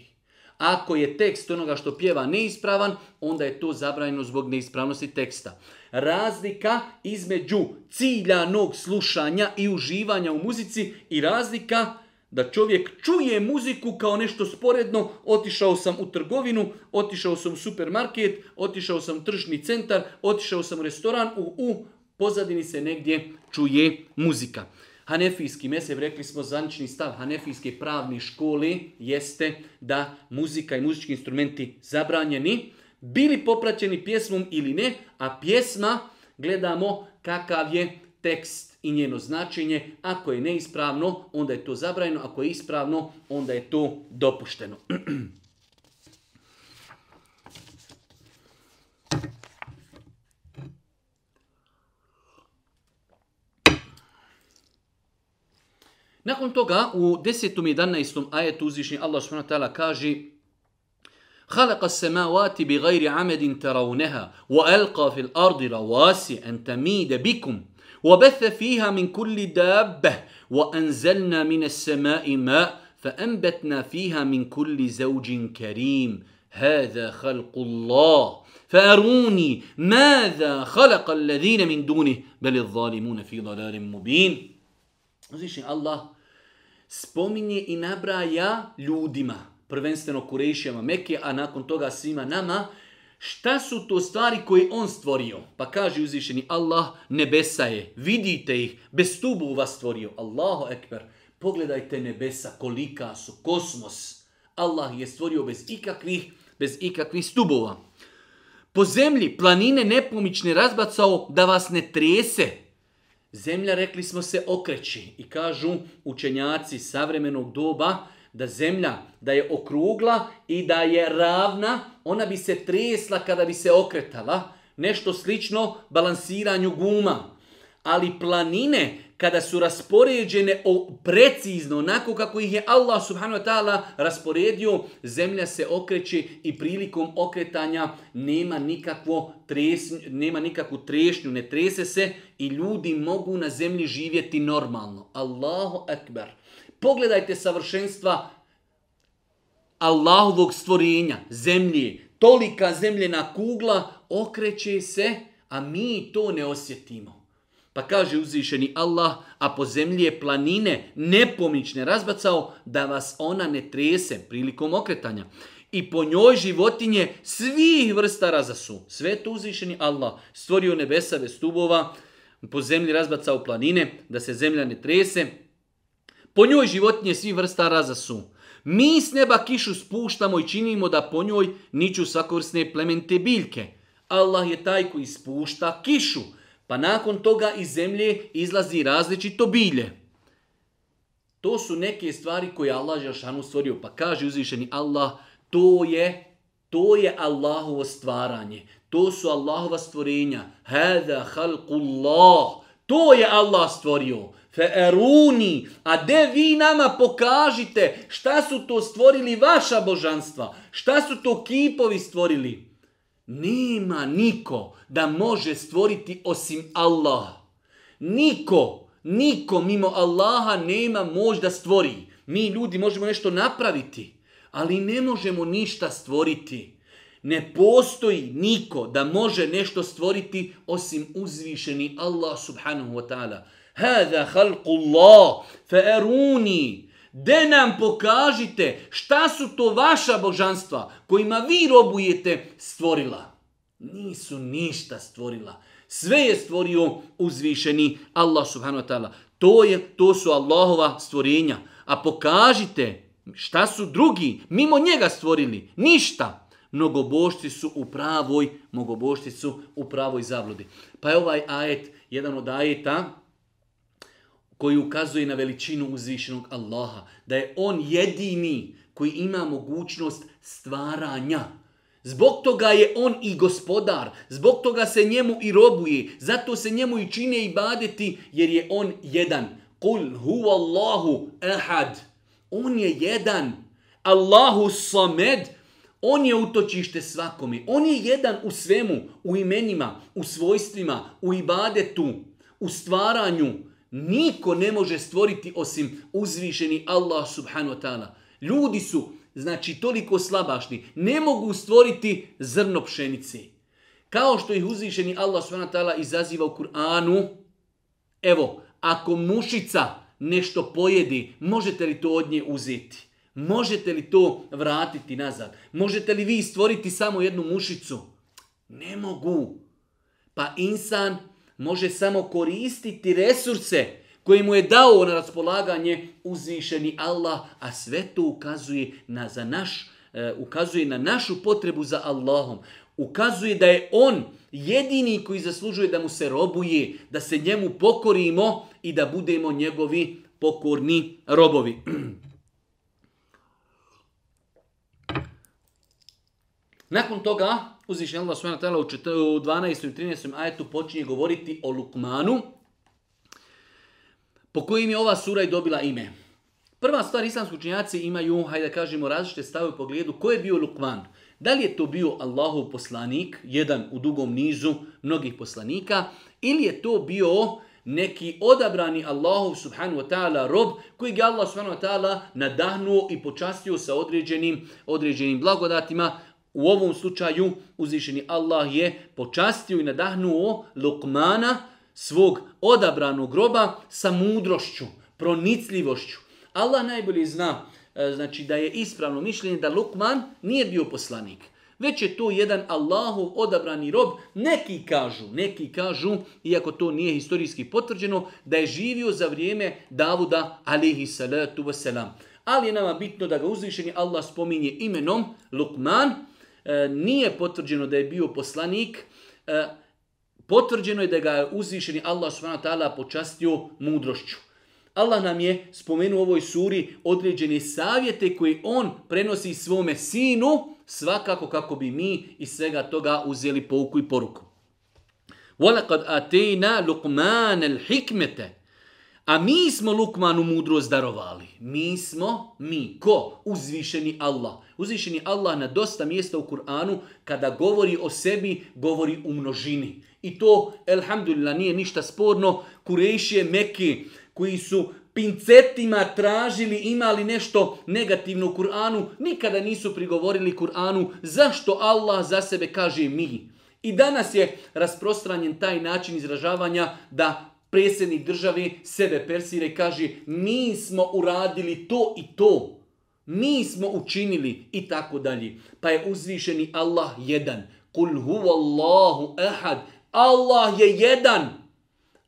[SPEAKER 1] Ako je tekst onoga što pjeva neispravan, onda je to zabranjeno zbog neispravnosti teksta. Razlika između ciljanog slušanja i uživanja u muzici i razlika da čovjek čuje muziku kao nešto sporedno, otišao sam u trgovinu, otišao sam u supermarket, otišao sam u tržni centar, otišao sam u restoran, u, u pozadini se negdje čuje muzika. Hanefijski mesev, rekli smo zanični stav Hanefijske pravne škole, jeste da muzika i muzički instrumenti zabranjeni, bili popraćeni pjesmom ili ne, a pjesma gledamo kakav je tekst i njeno značenje. Ako je neispravno, onda je to zabranjeno, ako je ispravno, onda je to dopušteno. <clears throat> Nakon toga u 10. i 11. ajetu uzvišnji Allah subhanahu kaže خلق السماوات بغير عمد ترونها وألقى في الأرض رواسي أن تميد بكم وبث فيها من كل دابة وأنزلنا من السماء ماء فأنبتنا فيها من كل زوج كريم هذا خلق الله فأروني ماذا خلق الذين من دونه بل الظالمون في ضلال مبين Uzvišnji Allah spominje i nabraja ljudima, prvenstveno Kurejšijama Mekke, a nakon toga svima nama, šta su to stvari koje on stvorio? Pa kaže uzvišeni Allah, nebesa je, vidite ih, bez tubu vas stvorio. Allahu ekber, pogledajte nebesa, kolika su, kosmos. Allah je stvorio bez ikakvih, bez ikakvih stubova. Po zemlji planine nepomične razbacao da vas ne trese. Zemlja, rekli smo, se okreći i kažu učenjaci savremenog doba da zemlja da je okrugla i da je ravna, ona bi se tresla kada bi se okretala. Nešto slično balansiranju guma ali planine kada su raspoređene precizno, onako kako ih je Allah subhanahu wa ta'ala rasporedio, zemlja se okreće i prilikom okretanja nema, nikakvo nema nikakvu trešnju, ne trese se i ljudi mogu na zemlji živjeti normalno. Allahu akbar. Pogledajte savršenstva Allahovog stvorenja, zemlje. Tolika zemljena kugla okreće se, a mi to ne osjetimo. Pa kaže uzvišeni Allah, a po zemlji je planine nepomične razbacao, da vas ona ne trese prilikom okretanja. I po njoj životinje svih vrsta razasu. Sve to uzvišeni Allah stvorio nebesa bez stubova, po zemlji razbacao planine, da se zemlja ne trese. Po njoj životinje svih vrsta razasu. Mi s neba kišu spuštamo i činimo da po njoj niču svakovrsne plemente biljke. Allah je taj koji spušta kišu. Pa nakon toga iz zemlje izlazi različito bilje. To su neke stvari koje Allah Žešanu stvorio. Pa kaže uzvišeni Allah, to je, to je Allahovo stvaranje. To su Allahova stvorenja. Hada halqullah. To je Allah stvorio. Fe'eruni. A de vi nama pokažite šta su to stvorili vaša božanstva. Šta su to kipovi stvorili. Nema niko da može stvoriti osim Allah. Niko, niko mimo Allaha nema da stvori. Mi ljudi možemo nešto napraviti, ali ne možemo ništa stvoriti. Ne postoji niko da može nešto stvoriti osim uzvišeni Allah subhanahu wa ta'ala. Hada khalqullah Allah, De nam pokažite šta su to vaša božanstva kojima vi robujete stvorila. Nisu ništa stvorila. Sve je stvorio uzvišeni Allah subhanahu wa ta'ala. To, je, to su Allahova stvorenja. A pokažite šta su drugi mimo njega stvorili. Ništa. Mnogobošci su u pravoj, mnogobošci su u pravoj zabludi. Pa je ovaj ajet, jedan od ajeta, koji ukazuje na veličinu uzvišenog Allaha. Da je On jedini koji ima mogućnost stvaranja. Zbog toga je on i gospodar, zbog toga se njemu i robuje, zato se njemu i čine i badeti, jer je on jedan. Kul huvallahu ahad. On je jedan. Allahu samed. On je utočište svakome. On je jedan u svemu, u imenima, u svojstvima, u ibadetu, u stvaranju, Niko ne može stvoriti osim uzvišeni Allah subhanu wa ta'ala. Ljudi su, znači, toliko slabašni. Ne mogu stvoriti zrno pšenice. Kao što ih uzvišeni Allah subhanu wa ta'ala izaziva u Kur'anu. Evo, ako mušica nešto pojedi, možete li to od nje uzeti? Možete li to vratiti nazad? Možete li vi stvoriti samo jednu mušicu? Ne mogu. Pa insan može samo koristiti resurse koje mu je dao na raspolaganje uzvišeni Allah, a sve to ukazuje na, za naš, e, ukazuje na našu potrebu za Allahom. Ukazuje da je On jedini koji zaslužuje da mu se robuje, da se njemu pokorimo i da budemo njegovi pokorni robovi. <clears throat> Nakon toga Uzvišen Allah subhanahu u 12. i 13. ajetu počinje govoriti o Lukmanu, po kojim je ova sura i dobila ime. Prva stvar, islamski učinjaci imaju, hajde da kažemo, različite stave u pogledu ko je bio Lukman. Da li je to bio Allahov poslanik, jedan u dugom nizu mnogih poslanika, ili je to bio neki odabrani Allahov subhanahu wa ta'ala rob koji ga Allah subhanahu wa ta'ala nadahnuo i počastio sa određenim, određenim blagodatima u ovom slučaju uzvišeni Allah je počastio i nadahnuo Lukmana, svog odabranog groba, sa mudrošću, pronicljivošću. Allah najbolje zna e, znači da je ispravno mišljenje da Lukman nije bio poslanik. Već je to jedan Allahu odabrani rob. Neki kažu, neki kažu, iako to nije historijski potvrđeno, da je živio za vrijeme Davuda alihi salatu Ali je nama bitno da ga uzvišeni Allah spominje imenom Lukman, E, nije potvrđeno da je bio poslanik, e, potvrđeno je da ga je uzvišeni Allah subhanahu počastio mudrošću. Allah nam je spomenuo u ovoj suri određene savjete koje on prenosi svome sinu, svakako kako bi mi iz svega toga uzeli pouku i poruku. وَلَقَدْ أَتَيْنَا لُقْمَانَ الْحِكْمَةَ a mi smo Lukmanu mudrost darovali. Mi smo, mi. Ko? Uzvišeni Allah. Uzvišeni Allah na dosta mjesta u Kur'anu, kada govori o sebi, govori u množini. I to, elhamdulillah, nije ništa sporno. Kurejšije Meki, koji su pincetima tražili, imali nešto negativno u Kur'anu, nikada nisu prigovorili Kur'anu zašto Allah za sebe kaže mi. I danas je rasprostranjen taj način izražavanja da predsjednik države sebe Persire, i kaže mi smo uradili to i to. Mi smo učinili i tako dalje. Pa je uzvišeni Allah jedan. Kul huvallahu ahad. Allah je jedan.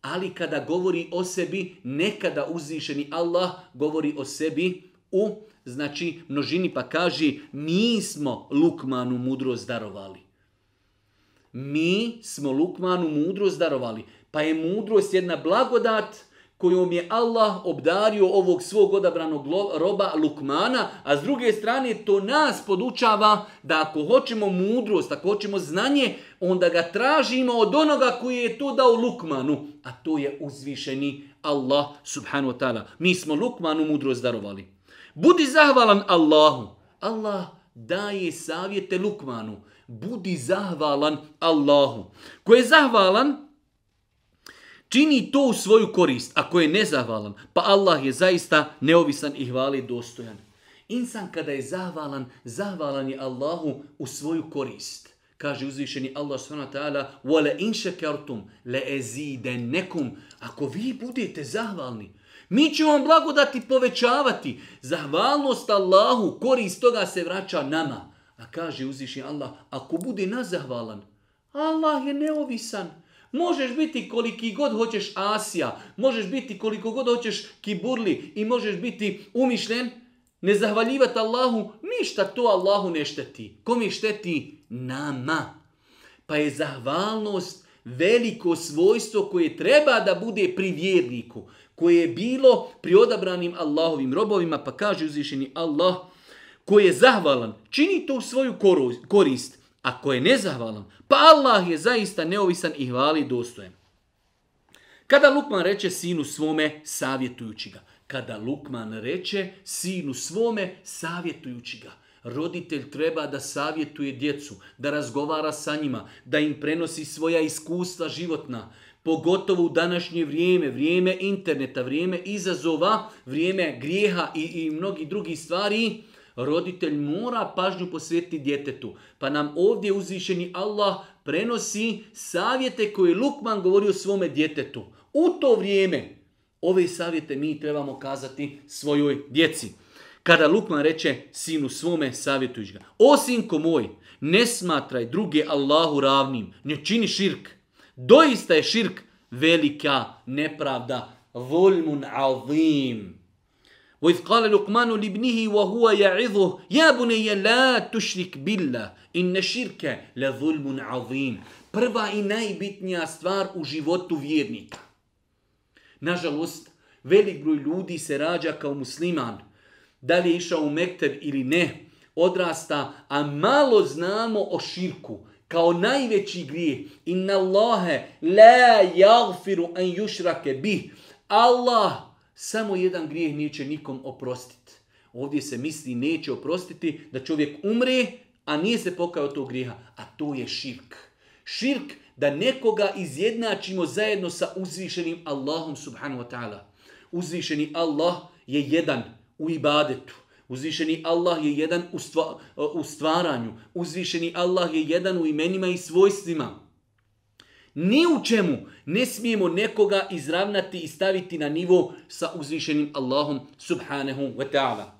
[SPEAKER 1] Ali kada govori o sebi, nekada uzvišeni Allah govori o sebi u znači množini pa kaže mi smo Lukmanu mudrost darovali. Mi smo Lukmanu mudrost darovali. Pa je mudrost jedna blagodat kojom je Allah obdario ovog svog odabranog roba Lukmana, a s druge strane to nas podučava da ako hoćemo mudrost, ako hoćemo znanje, onda ga tražimo od onoga koji je to dao Lukmanu, a to je uzvišeni Allah subhanu wa ta'ala. Mi smo Lukmanu mudrost darovali. Budi zahvalan Allahu. Allah daje savjete Lukmanu. Budi zahvalan Allahu. Ko je zahvalan, čini to u svoju korist, ako je nezahvalan, pa Allah je zaista neovisan i hvali dostojan. Insan kada je zahvalan, zahvalan je Allahu u svoju korist. Kaže uzvišeni Allah s.w.t. وَلَا إِنْ شَكَرْتُمْ لَأَزِيدَنَّكُمْ Ako vi budete zahvalni, mi ćemo vam blagodati povećavati. Zahvalnost Allahu, korist toga se vraća nama. A kaže uzvišeni Allah, ako bude nazahvalan, Allah je neovisan. Možeš biti koliki god hoćeš Asija, možeš biti koliko god hoćeš Kiburli i možeš biti umišljen, ne zahvaljivati Allahu, ništa to Allahu ne šteti. Kom je šteti? Nama. Pa je zahvalnost veliko svojstvo koje treba da bude pri vjerniku, koje je bilo pri odabranim Allahovim robovima, pa kaže uzvišeni Allah, koji je zahvalan, čini to u svoju korist. Ako je nezahvalan, pa Allah je zaista neovisan i hvali dostojem. Kada Lukman reče sinu svome, savjetujući ga. Kada Lukman reče sinu svome, savjetujući ga. Roditelj treba da savjetuje djecu, da razgovara sa njima, da im prenosi svoja iskustva životna. Pogotovo u današnje vrijeme, vrijeme interneta, vrijeme izazova, vrijeme grijeha i, i mnogih drugih stvari, Roditelj mora pažnju posvetiti djetetu. Pa nam ovdje uzvišeni Allah prenosi savjete koje Lukman govori o svome djetetu. U to vrijeme ove savjete mi trebamo kazati svojoj djeci. Kada Lukman reče sinu svome, savjetujući ga. O sinko moj, ne smatraj druge Allahu ravnim, ne čini širk. Doista je širk velika nepravda. Volmun azim. وَإِذْ قَالَ لُقْمَانُ لِبْنِهِ وَهُوَ يَعِظُهُ يَا بُنَيَّ لَا تُشْرِكْ بِاللَّهِ إِنَّ شِرْكَ لَظُلْمٌ عَظِيمٌ Prva i najbitnija stvar u životu vjernika. Nažalost, velik broj ljudi se rađa kao musliman. Da li je išao u Mektev ili ne, odrasta, a malo znamo o širku kao najveći grijeh. Inna Allahe la jagfiru an yushrake bih. Allah samo jedan grijeh neće nikom oprostiti. Ovdje se misli neće oprostiti da čovjek umre, a nije se pokao tog grijeha. A to je širk. Širk da nekoga izjednačimo zajedno sa uzvišenim Allahom subhanu wa ta'ala. Uzvišeni Allah je jedan u ibadetu. Uzvišeni Allah je jedan u, u stvaranju. Uzvišeni Allah je jedan u imenima i svojstvima. Ni u čemu ne smijemo nekoga izravnati i staviti na nivo sa uzvišenim Allahom subhanahu wa ta'ala.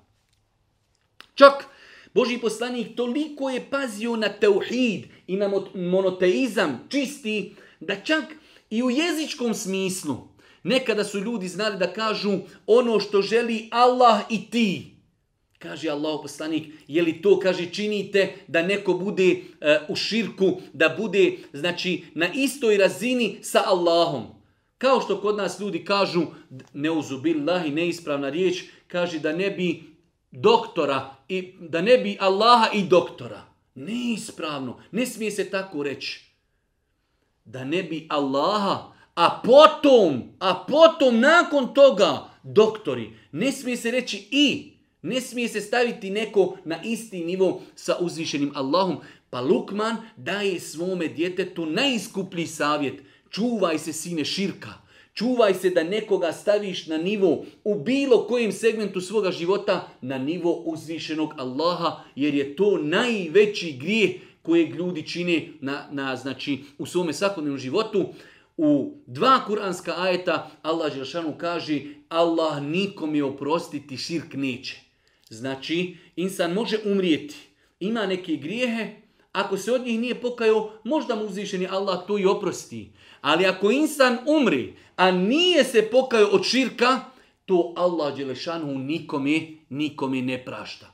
[SPEAKER 1] Čak Boži poslanik toliko je pazio na teuhid i na monoteizam čisti, da čak i u jezičkom smislu nekada su ljudi znali da kažu ono što želi Allah i ti. Kaže Allah poslanik, je li to, kaže, činite da neko bude e, u širku, da bude, znači, na istoj razini sa Allahom. Kao što kod nas ljudi kažu, lahi, neispravna riječ, kaže da ne bi doktora, i, da ne bi Allaha i doktora. Neispravno, ne smije se tako reći. Da ne bi Allaha, a potom, a potom nakon toga doktori. Ne smije se reći i, ne smije se staviti neko na isti nivo sa uzvišenim Allahom. Pa Lukman daje svome djetetu najskuplji savjet. Čuvaj se sine širka. Čuvaj se da nekoga staviš na nivo u bilo kojem segmentu svoga života na nivo uzvišenog Allaha jer je to najveći grijeh kojeg ljudi čine na, na, znači, u svome svakodnevnom životu. U dva kuranska ajeta Allah Želšanu kaže Allah nikom je oprostiti širk neće. Znači, insan može umrijeti. Ima neke grijehe, ako se od njih nije pokajao, možda mu uzvišeni Allah to i oprosti. Ali ako insan umri, a nije se pokajao od širka, to Allah Đelešanu nikome, nikome ne prašta.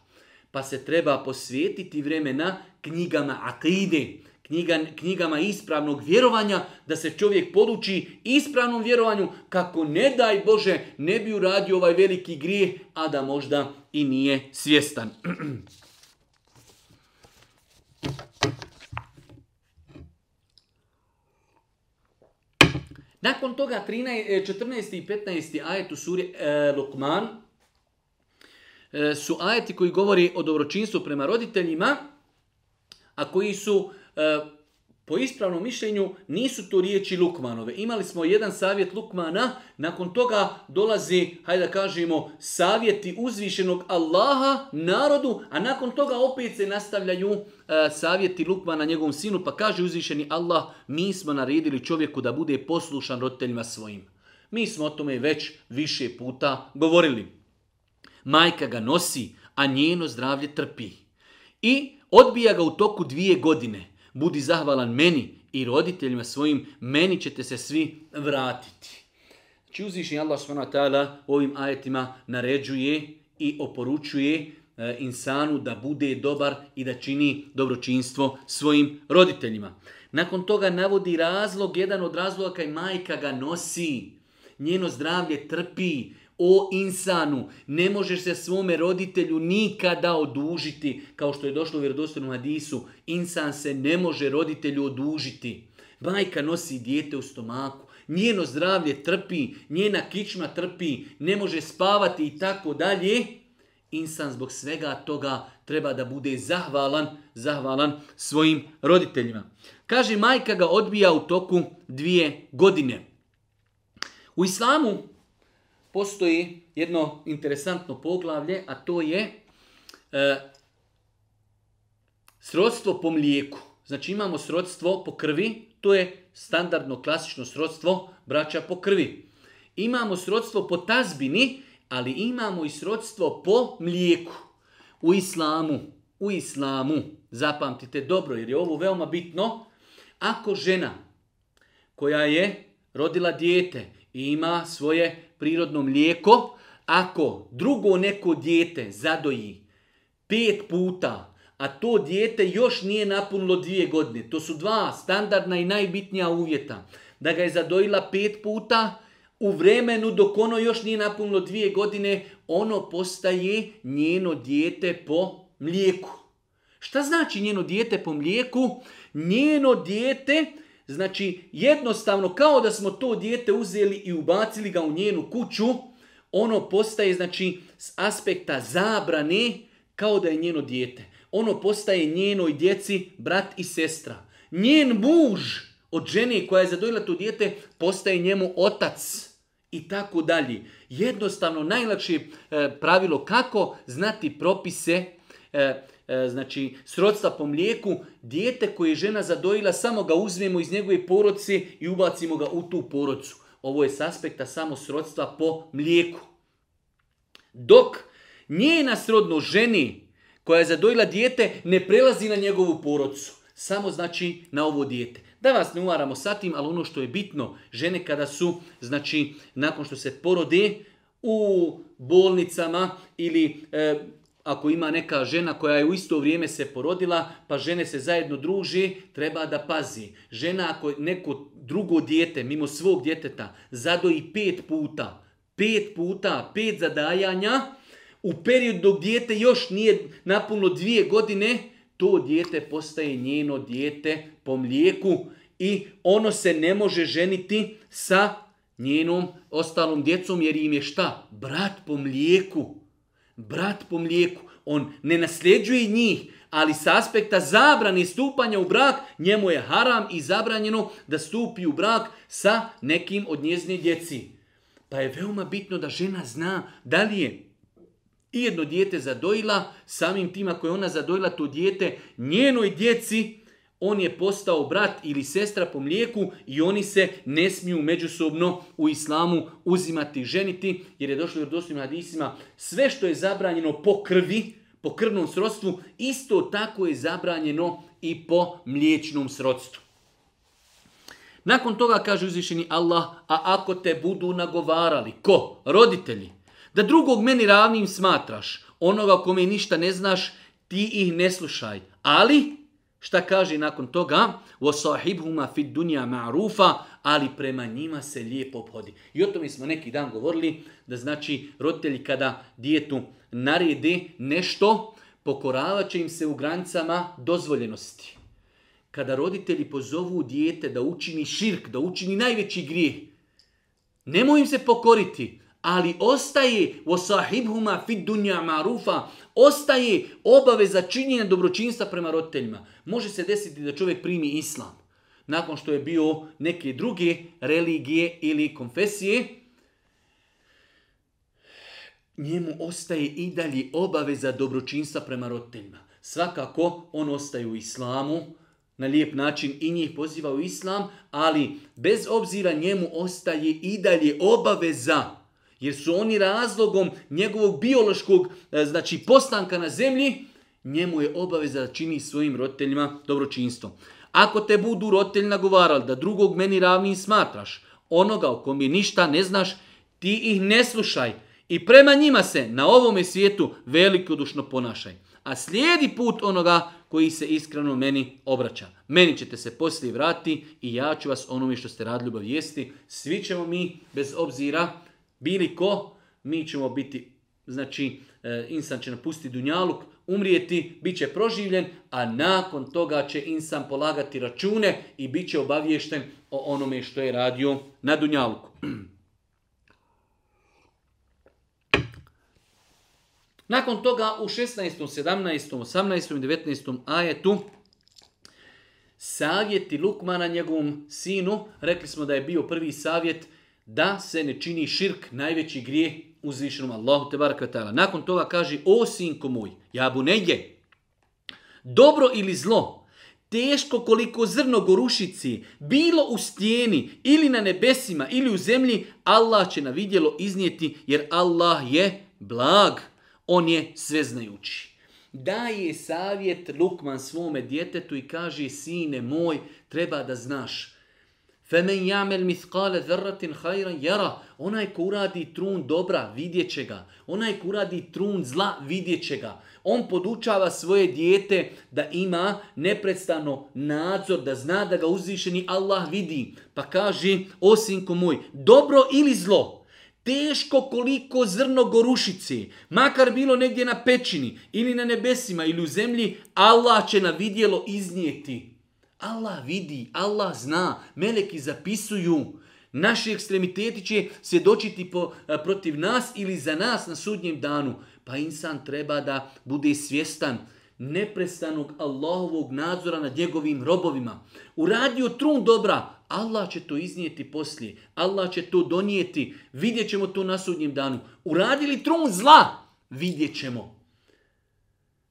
[SPEAKER 1] Pa se treba posvetiti vremena knjigama akide, knjiga, knjigama ispravnog vjerovanja, da se čovjek poduči ispravnom vjerovanju kako ne daj Bože ne bi uradio ovaj veliki grijeh, a da možda i nije svjestan. <clears throat> Nakon toga 13, 14. E, i 15. ajet u suri e, e, su ajeti koji govori o dobročinstvu prema roditeljima, a koji su E, po ispravnom mišljenju nisu to riječi Lukmanove. Imali smo jedan savjet Lukmana, nakon toga dolazi, hajde da kažemo, savjeti uzvišenog Allaha narodu, a nakon toga opet se nastavljaju e, savjeti Lukmana njegovom sinu, pa kaže uzvišeni Allah, mi smo naredili čovjeku da bude poslušan roditeljima svojim. Mi smo o tome već više puta govorili. Majka ga nosi, a njeno zdravlje trpi. I odbija ga u toku dvije godine budi zahvalan meni i roditeljima svojim, meni ćete se svi vratiti. Znači uzvišnji Allah s.w.t. ovim ajetima naređuje i oporučuje e, insanu da bude dobar i da čini dobročinstvo svojim roditeljima. Nakon toga navodi razlog, jedan od razloga kaj majka ga nosi, njeno zdravlje trpi, o insanu, ne možeš se svome roditelju nikada odužiti, kao što je došlo u vjerodostojnom hadisu. Insan se ne može roditelju odužiti. Majka nosi dijete u stomaku, njeno zdravlje trpi, njena kičma trpi, ne može spavati i tako dalje. Insan zbog svega toga treba da bude zahvalan, zahvalan svojim roditeljima. Kaže, majka ga odbija u toku dvije godine. U islamu postoji jedno interesantno poglavlje, a to je e, srodstvo po mlijeku. Znači imamo srodstvo po krvi, to je standardno klasično srodstvo braća po krvi. Imamo srodstvo po tazbini, ali imamo i srodstvo po mlijeku. U islamu, u islamu, zapamtite dobro jer je ovo veoma bitno, ako žena koja je rodila dijete i ima svoje prirodno mlijeko, ako drugo neko dijete zadoji pet puta, a to dijete još nije napunilo dvije godine, to su dva standardna i najbitnija uvjeta, da ga je zadojila pet puta, u vremenu dok ono još nije napunilo dvije godine, ono postaje njeno dijete po mlijeku. Šta znači njeno dijete po mlijeku? Njeno dijete Znači, jednostavno, kao da smo to dijete uzeli i ubacili ga u njenu kuću, ono postaje, znači, s aspekta zabrane, kao da je njeno dijete. Ono postaje njenoj djeci brat i sestra. Njen muž od žene koja je zadojila to dijete postaje njemu otac i tako dalje. Jednostavno, najlakše eh, pravilo kako znati propise, eh, E, znači srodstva po mlijeku, dijete koje je žena zadojila, samo ga uzmemo iz njegove porodce i ubacimo ga u tu porodcu. Ovo je s aspekta samo srodstva po mlijeku. Dok njena srodno ženi koja je zadojila dijete ne prelazi na njegovu porodcu. Samo znači na ovo dijete. Da vas ne umaramo sa tim, ali ono što je bitno, žene kada su, znači, nakon što se porode, u bolnicama ili e, ako ima neka žena koja je u isto vrijeme se porodila, pa žene se zajedno druži, treba da pazi. Žena ako neko drugo dijete, mimo svog djeteta, zadoji pet puta, pet puta, pet zadajanja, u period dok dijete još nije napunilo dvije godine, to dijete postaje njeno dijete po mlijeku i ono se ne može ženiti sa njenom ostalom djecom jer im je šta? Brat po mlijeku brat po mlijeku, on ne nasljeđuje njih, ali s aspekta zabrani stupanja u brak, njemu je haram i zabranjeno da stupi u brak sa nekim od njezne djeci. Pa je veoma bitno da žena zna da li je i jedno dijete zadojila, samim tim ako je ona zadojila to dijete njenoj djeci on je postao brat ili sestra po mlijeku i oni se ne smiju međusobno u islamu uzimati ženiti, jer je došlo u vjerodostojnim hadisima sve što je zabranjeno po krvi, po krvnom srodstvu, isto tako je zabranjeno i po mliječnom srodstvu. Nakon toga kaže uzvišeni Allah, a ako te budu nagovarali, ko? Roditelji. Da drugog meni ravnim smatraš, onoga kome ništa ne znaš, ti ih ne slušaj. Ali, Šta kaže nakon toga? وَصَحِبْهُمَا فِي الدُّنْيَا مَعْرُوفَ Ali prema njima se lijepo obhodi. I o tome smo neki dan govorili, da znači roditelji kada dijetu naredi nešto, pokoravat će im se u granicama dozvoljenosti. Kada roditelji pozovu dijete da učini širk, da učini najveći grijeh, nemoj im se pokoriti, ali ostaje وَصَحِبْهُمَا فِي الدُّنْيَا مَعْرُوفَ Ostaje obaveza činjenja dobročinstva prema roditeljima. Može se desiti da čovjek primi islam nakon što je bio neke druge religije ili konfesije. Njemu ostaje i dalje obaveza dobročinstva prema roditeljima. Svakako, on ostaje u islamu, na lijep način i njih poziva u islam, ali bez obzira njemu ostaje i dalje obaveza jer su oni razlogom njegovog biološkog e, znači postanka na zemlji, njemu je obaveza da čini svojim roditeljima dobročinstvo. Ako te budu roditelj nagovarali da drugog meni ravni smatraš, onoga o kom ništa ne znaš, ti ih ne slušaj i prema njima se na ovome svijetu velikodušno ponašaj. A slijedi put onoga koji se iskreno meni obraća. Meni ćete se poslije vratiti i ja ću vas onome što ste radili obavijesti. Svi ćemo mi, bez obzira bili ko? Mi ćemo biti, znači, eh, insan će napustiti dunjaluk, umrijeti, bit će proživljen, a nakon toga će insan polagati račune i bit će obaviješten o onome što je radio na Dunjaluku. <clears throat> Nakon toga u 16., 17., 18. i 19. ajetu savjeti Lukmana njegovom sinu, rekli smo da je bio prvi savjet da se ne čini širk najveći grijeh uzvišenom Allahu te barakatala. Nakon toga kaže, o sinko moj, jabu neje, dobro ili zlo, teško koliko zrno gorušici, bilo u stijeni ili na nebesima ili u zemlji, Allah će na vidjelo iznijeti jer Allah je blag, on je sveznajući. Daje savjet Lukman svome djetetu i kaže, sine moj, treba da znaš, Femen jamel miskale zrratin hajran jara. Onaj ko uradi trun dobra, vidjet će ga. Onaj ko uradi trun zla, vidjet će ga. On podučava svoje dijete da ima neprestano nadzor, da zna da ga uzvišeni Allah vidi. Pa kaže, sinko moj, dobro ili zlo? Teško koliko zrno gorušici. makar bilo negdje na pećini ili na nebesima ili u zemlji, Allah će na vidjelo iznijeti. Allah vidi, Allah zna, meleki zapisuju. Naši ekstremiteti će svjedočiti po, eh, protiv nas ili za nas na sudnjem danu. Pa insan treba da bude svjestan neprestanog Allahovog nadzora nad njegovim robovima. Uradio trun dobra, Allah će to iznijeti poslije. Allah će to donijeti. Vidjet ćemo to na sudnjem danu. Uradili trun zla, vidjet ćemo.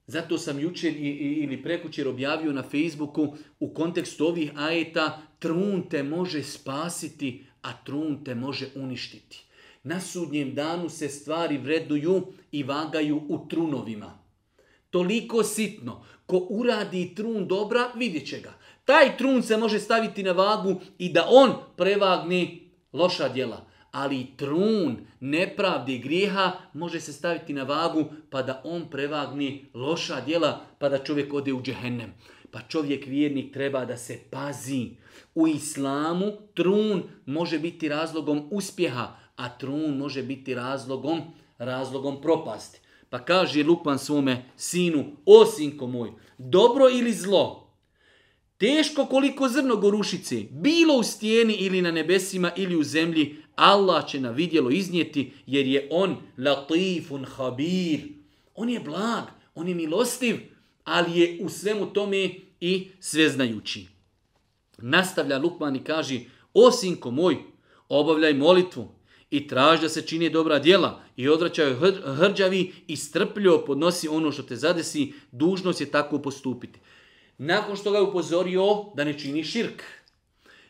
[SPEAKER 1] Zato sam jučer ili prekućer objavio na Facebooku u kontekstu ovih ajeta trun te može spasiti, a trun te može uništiti. Na sudnjem danu se stvari vreduju i vagaju u trunovima. Toliko sitno, ko uradi trun dobra, vidjet će ga. Taj trun se može staviti na vagu i da on prevagni loša djela ali trun nepravdi i grijeha može se staviti na vagu pa da on prevagni loša djela pa da čovjek ode u džehennem. Pa čovjek vjernik treba da se pazi. U islamu trun može biti razlogom uspjeha, a trun može biti razlogom, razlogom propasti. Pa kaže Lukman svome sinu, o sinko moj, dobro ili zlo, teško koliko zrno gorušice, bilo u stijeni ili na nebesima ili u zemlji, Allah će na vidjelo iznijeti jer je on latifun habir. On je blag, on je milostiv, ali je u svemu tome i sveznajući. Nastavlja Lukman i kaže, o sinko moj, obavljaj molitvu i traži da se čini dobra djela i hr- hrđavi i strpljivo podnosi ono što te zadesi, dužnost je tako postupiti. Nakon što ga je upozorio da ne čini širk,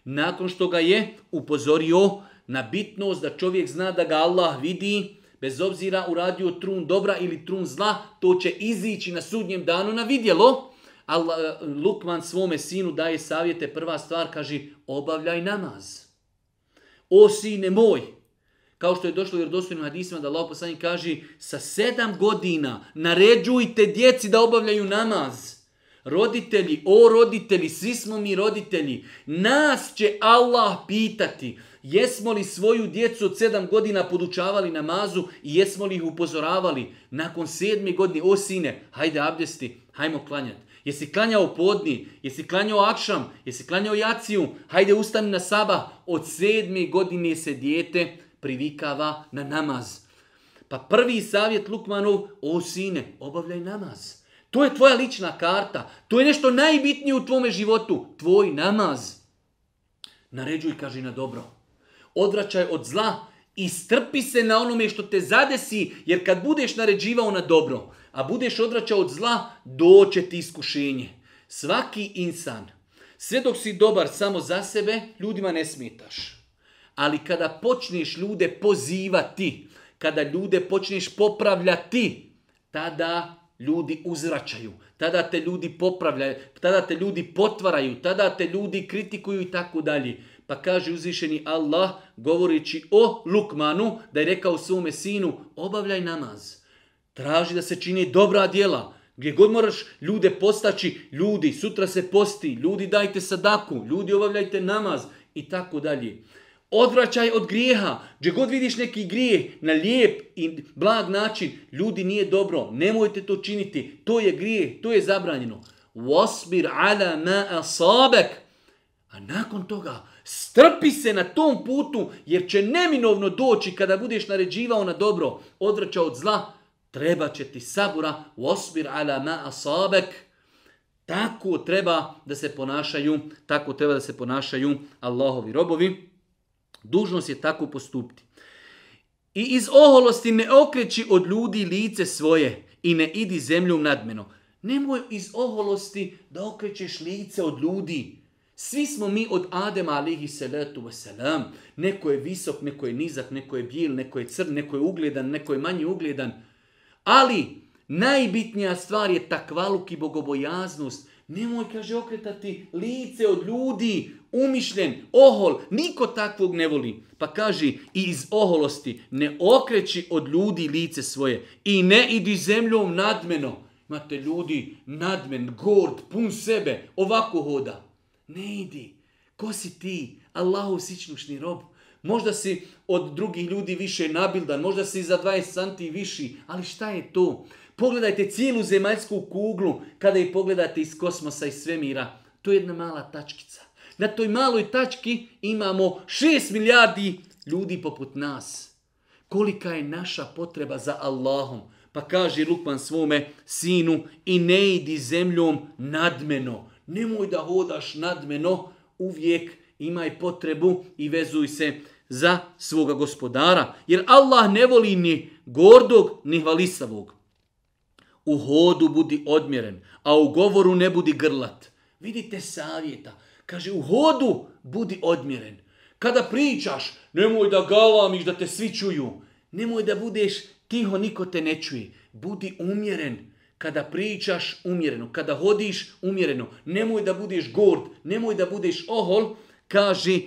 [SPEAKER 1] nakon što ga je upozorio na bitnost da čovjek zna da ga Allah vidi, bez obzira uradio trun dobra ili trun zla, to će izići na sudnjem danu na vidjelo. Allah, Lukman svome sinu daje savjete, prva stvar kaže obavljaj namaz. O sine moj, kao što je došlo u vjerodostojnim hadisima da Allah poslani kaže sa sedam godina naređujte djeci da obavljaju namaz. Roditelji, o roditelji, svi smo mi roditelji, nas će Allah pitati. Jesmo li svoju djecu od sedam godina podučavali namazu i jesmo li ih upozoravali nakon sedmi godine, o sine, hajde abdesti, hajmo klanjati. Jesi klanjao podni, jesi klanjao akšam, jesi klanjao jaciju, hajde ustani na saba. Od sedmi godine se dijete privikava na namaz. Pa prvi savjet Lukmanov, o sine, obavljaj namaz. To je tvoja lična karta. To je nešto najbitnije u tvome životu. Tvoj namaz. Naređuj, kaži na dobro odvraćaj od zla i strpi se na onome što te zadesi, jer kad budeš naređivao na dobro, a budeš odvraćao od zla, doće ti iskušenje. Svaki insan, sve dok si dobar samo za sebe, ljudima ne smetaš. Ali kada počneš ljude pozivati, kada ljude počneš popravljati, tada ljudi uzračaju tada te ljudi popravljaju, tada te ljudi potvaraju, tada te ljudi kritikuju i tako dalje. Pa kaže uzvišeni Allah, govoreći o Lukmanu, da je rekao svome sinu, obavljaj namaz. Traži da se čini dobra djela. Gdje god moraš ljude postaći, ljudi, sutra se posti, ljudi dajte sadaku, ljudi obavljajte namaz i tako dalje. Odvraćaj od grijeha. Gdje god vidiš neki grijeh na lijep i blag način, ljudi nije dobro, nemojte to činiti. To je grijeh, to je zabranjeno. Wasbir ala ma asabek. A nakon toga Strpi se na tom putu jer će neminovno doći kada budeš naređivao na dobro, odvraćao od zla, treba će ti sabura u osmir ala ma asabek. Tako treba da se ponašaju, tako treba da se ponašaju Allahovi robovi. Dužnost je tako postupiti. I iz oholosti ne okreći od ljudi lice svoje i ne idi zemlju nadmeno. Nemoj iz oholosti da okrećeš lice od ljudi. Svi smo mi od Adema alihi salatu wasalam. Neko je visok, neko je nizak, neko je bijel, neko je crn, neko je ugledan, neko je manje ugledan. Ali najbitnija stvar je takvaluk i bogobojaznost. Nemoj, kaže, okretati lice od ljudi, umišljen, ohol. Niko takvog ne voli. Pa kaže, i iz oholosti ne okreći od ljudi lice svoje. I ne idi zemljom nadmeno. Imate ljudi nadmen, gord, pun sebe, ovako hoda. Ne idi. Ko si ti? Allahu sičnušni rob. Možda si od drugih ljudi više nabildan, možda si za 20 santi viši, ali šta je to? Pogledajte cijelu zemaljsku kuglu kada je pogledate iz kosmosa, i svemira. To je jedna mala tačkica. Na toj maloj tački imamo 6 milijardi ljudi poput nas. Kolika je naša potreba za Allahom? Pa kaže Lukman svome sinu i ne idi zemljom nadmeno Nemoj da hodaš nadmeno, uvijek imaj potrebu i vezuj se za svoga gospodara. Jer Allah ne voli ni gordog, ni hvalisavog. U hodu budi odmjeren, a u govoru ne budi grlat. Vidite savjeta. Kaže, u hodu budi odmjeren. Kada pričaš, nemoj da galamiš, da te svi čuju. Nemoj da budeš tiho, niko te ne čuje. Budi umjeren, kada pričaš umjereno, kada hodiš umjereno, nemoj da budeš gord, nemoj da budeš ohol, kaže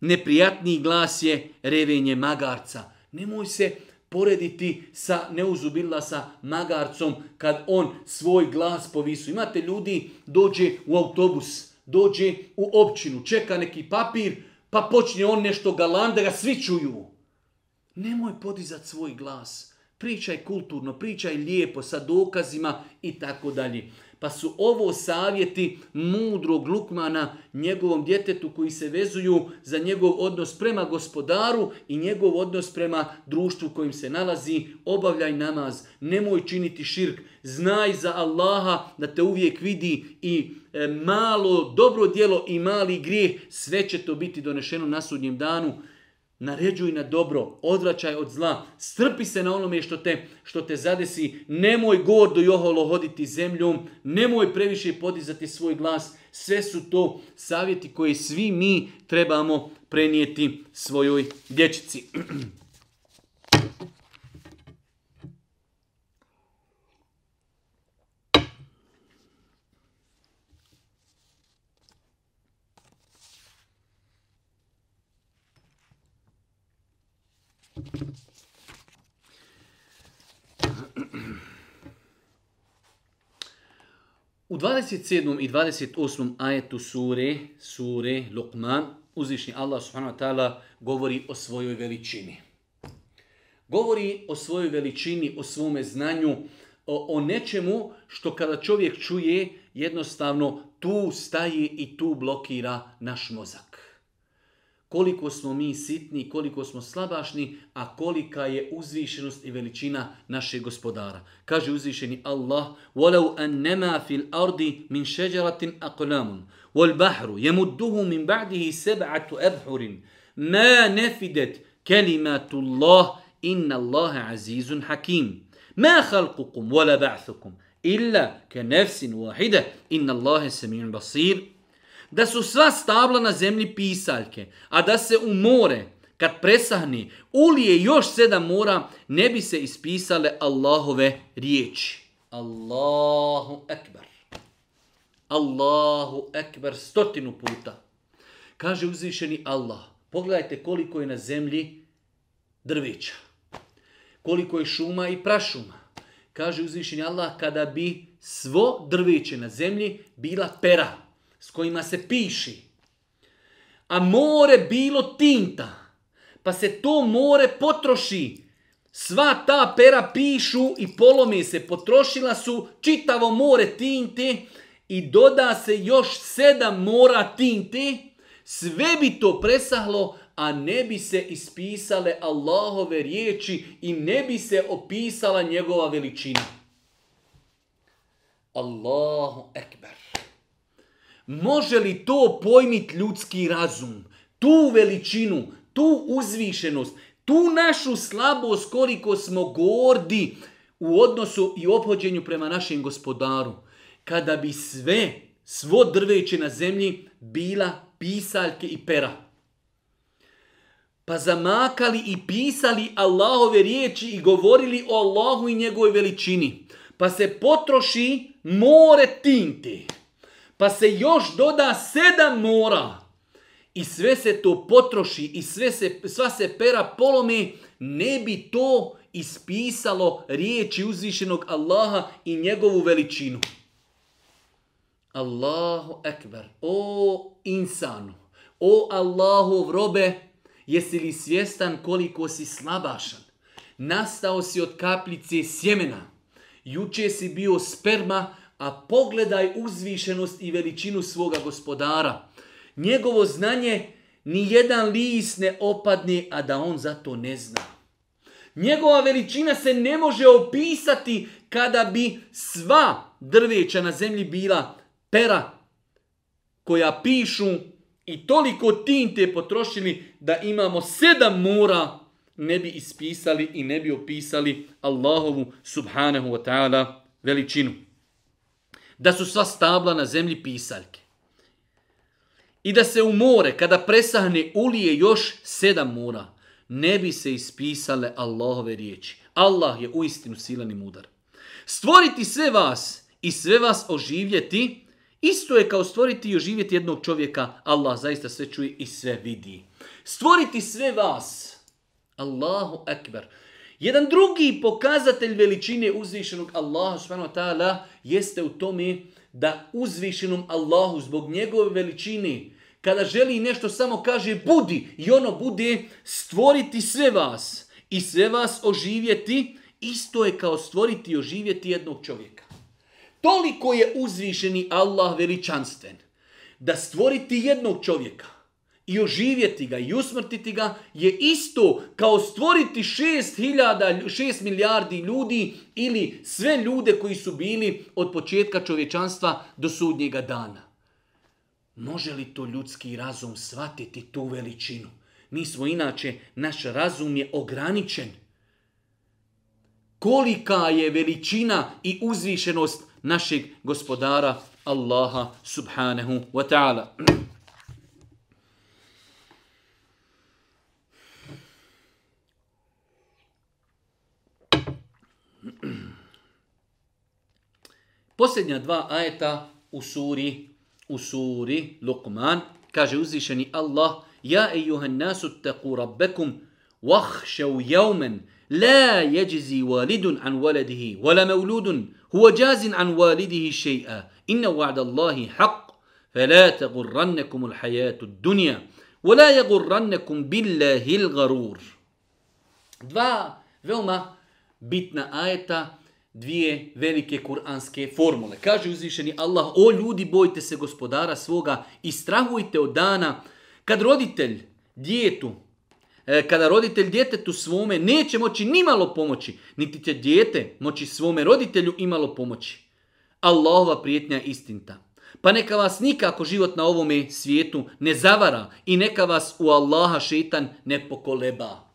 [SPEAKER 1] neprijatniji glas je revenje magarca. Nemoj se porediti sa neuzubila sa magarcom kad on svoj glas povisu. Imate ljudi, dođe u autobus, dođe u općinu, čeka neki papir, pa počne on nešto galan da ga svi čuju. Nemoj podizati svoj glas. Pričaj kulturno, pričaj lijepo, sa dokazima i tako dalje. Pa su ovo savjeti mudrog Lukmana njegovom djetetu koji se vezuju za njegov odnos prema gospodaru i njegov odnos prema društvu kojim se nalazi. Obavljaj namaz, nemoj činiti širk, znaj za Allaha da te uvijek vidi i e, malo dobro djelo i mali grijeh, sve će to biti donešeno na sudnjem danu. Naređuj na dobro, odvraćaj od zla, strpi se na onome što te, što te zadesi, nemoj gordo i oholo hoditi zemljom, nemoj previše podizati svoj glas. Sve su to savjeti koje svi mi trebamo prenijeti svojoj dječici. <clears throat> U 27. i 28. ajetu sure, sure Luqman, uzvišnji Allah subhanahu wa ta'ala govori o svojoj veličini. Govori o svojoj veličini, o svome znanju, o, o nečemu što kada čovjek čuje, jednostavno tu staje i tu blokira naš mozak. koliko smo mi sitni, koliko smo slabašni, a kolika je uzvišenost i veličina našeg gospodara. Kaže uzvišeni Allah, وَلَوْ أَنَّمَا فِي الْأَرْضِ مِنْ شَجَرَةٍ أَقْلَامٌ وَالْبَحْرُ يَمُدُّهُ مِنْ بَعْدِهِ سَبْعَةُ أَبْحُرٍ مَا نَفِدَتْ كَلِمَاتُ اللَّهِ إِنَّ اللَّهَ عَزِيزٌ حَكِيمٌ ما خلقكم ولا بعثكم إلا كنفس واحدة إن الله سميع بصير da su sva stabla na zemlji pisaljke, a da se u more, kad presahni, ulije još sedam mora, ne bi se ispisale Allahove riječi. Allahu ekber. Allahu ekber stotinu puta. Kaže uzvišeni Allah. Pogledajte koliko je na zemlji drveća. Koliko je šuma i prašuma. Kaže uzvišeni Allah kada bi svo drviće na zemlji bila pera s kojima se piši. A more bilo tinta, pa se to more potroši. Sva ta pera pišu i polome se, potrošila su čitavo more tinte i doda se još sedam mora tinte. Sve bi to presahlo, a ne bi se ispisale Allahove riječi i ne bi se opisala njegova veličina. Allahu ekber. Može li to pojmit ljudski razum? Tu veličinu, tu uzvišenost, tu našu slabost koliko smo gordi u odnosu i ophođenju prema našem gospodaru. Kada bi sve, svo drveće na zemlji bila pisaljke i pera. Pa zamakali i pisali Allahove riječi i govorili o Allahu i njegovoj veličini. Pa se potroši more tinte pa se još doda sedam mora. I sve se to potroši i sve se, sva se pera polomi, ne bi to ispisalo riječi uzvišenog Allaha i njegovu veličinu. Allahu ekber, o insanu, o Allahov robe, jesi li svjestan koliko si slabašan? Nastao si od kapljice sjemena, juče si bio sperma, a pogledaj uzvišenost i veličinu svoga gospodara. Njegovo znanje ni jedan lis ne opadne, a da on za to ne zna. Njegova veličina se ne može opisati kada bi sva drveća na zemlji bila pera koja pišu i toliko tinte potrošili da imamo sedam mora ne bi ispisali i ne bi opisali Allahovu subhanahu wa ta'ala veličinu da su sva stabla na zemlji pisaljke. I da se u more, kada presahne, ulije još sedam mora. Ne bi se ispisale Allahove riječi. Allah je uistinu silan i mudar. Stvoriti sve vas i sve vas oživjeti, isto je kao stvoriti i oživjeti jednog čovjeka. Allah zaista sve čuje i sve vidi. Stvoriti sve vas. Allahu ekber. Jedan drugi pokazatelj veličine uzvišenog Allaha subhanahu ta'ala jeste u tome da uzvišenom Allahu zbog njegove veličine kada želi nešto samo kaže budi i ono bude stvoriti sve vas i sve vas oživjeti isto je kao stvoriti i oživjeti jednog čovjeka. Toliko je uzvišeni Allah veličanstven da stvoriti jednog čovjeka i oživjeti ga i usmrtiti ga je isto kao stvoriti 6, milijardi ljudi ili sve ljude koji su bili od početka čovječanstva do sudnjega dana. Može li to ljudski razum shvatiti tu veličinu? Mi smo inače, naš razum je ograničen. Kolika je veličina i uzvišenost našeg gospodara Allaha subhanahu wa ta'ala. Posljednja dva ajeta u suri, u suri Luqman, kaže uzvišeni Allah, Ja ejuhan nasu taku rabbekum, wahšav jaumen, لا يجزي والد عن ولده ولا مولود هو جاز عن والده شيئا إن وعد الله حق فلا تغرنكم الحياة الدنيا ولا billahi بالله garur dva veoma bitna ajeta dvije velike kuranske formule. Kaže uzvišeni Allah, o ljudi bojte se gospodara svoga i strahujte od dana kad roditelj djetu, e, kada roditelj djetetu svome neće moći nimalo pomoći, niti će dijete moći svome roditelju imalo pomoći. Allahova prijetnja istinta. Pa neka vas nikako život na ovome svijetu ne zavara i neka vas u Allaha šetan ne pokoleba.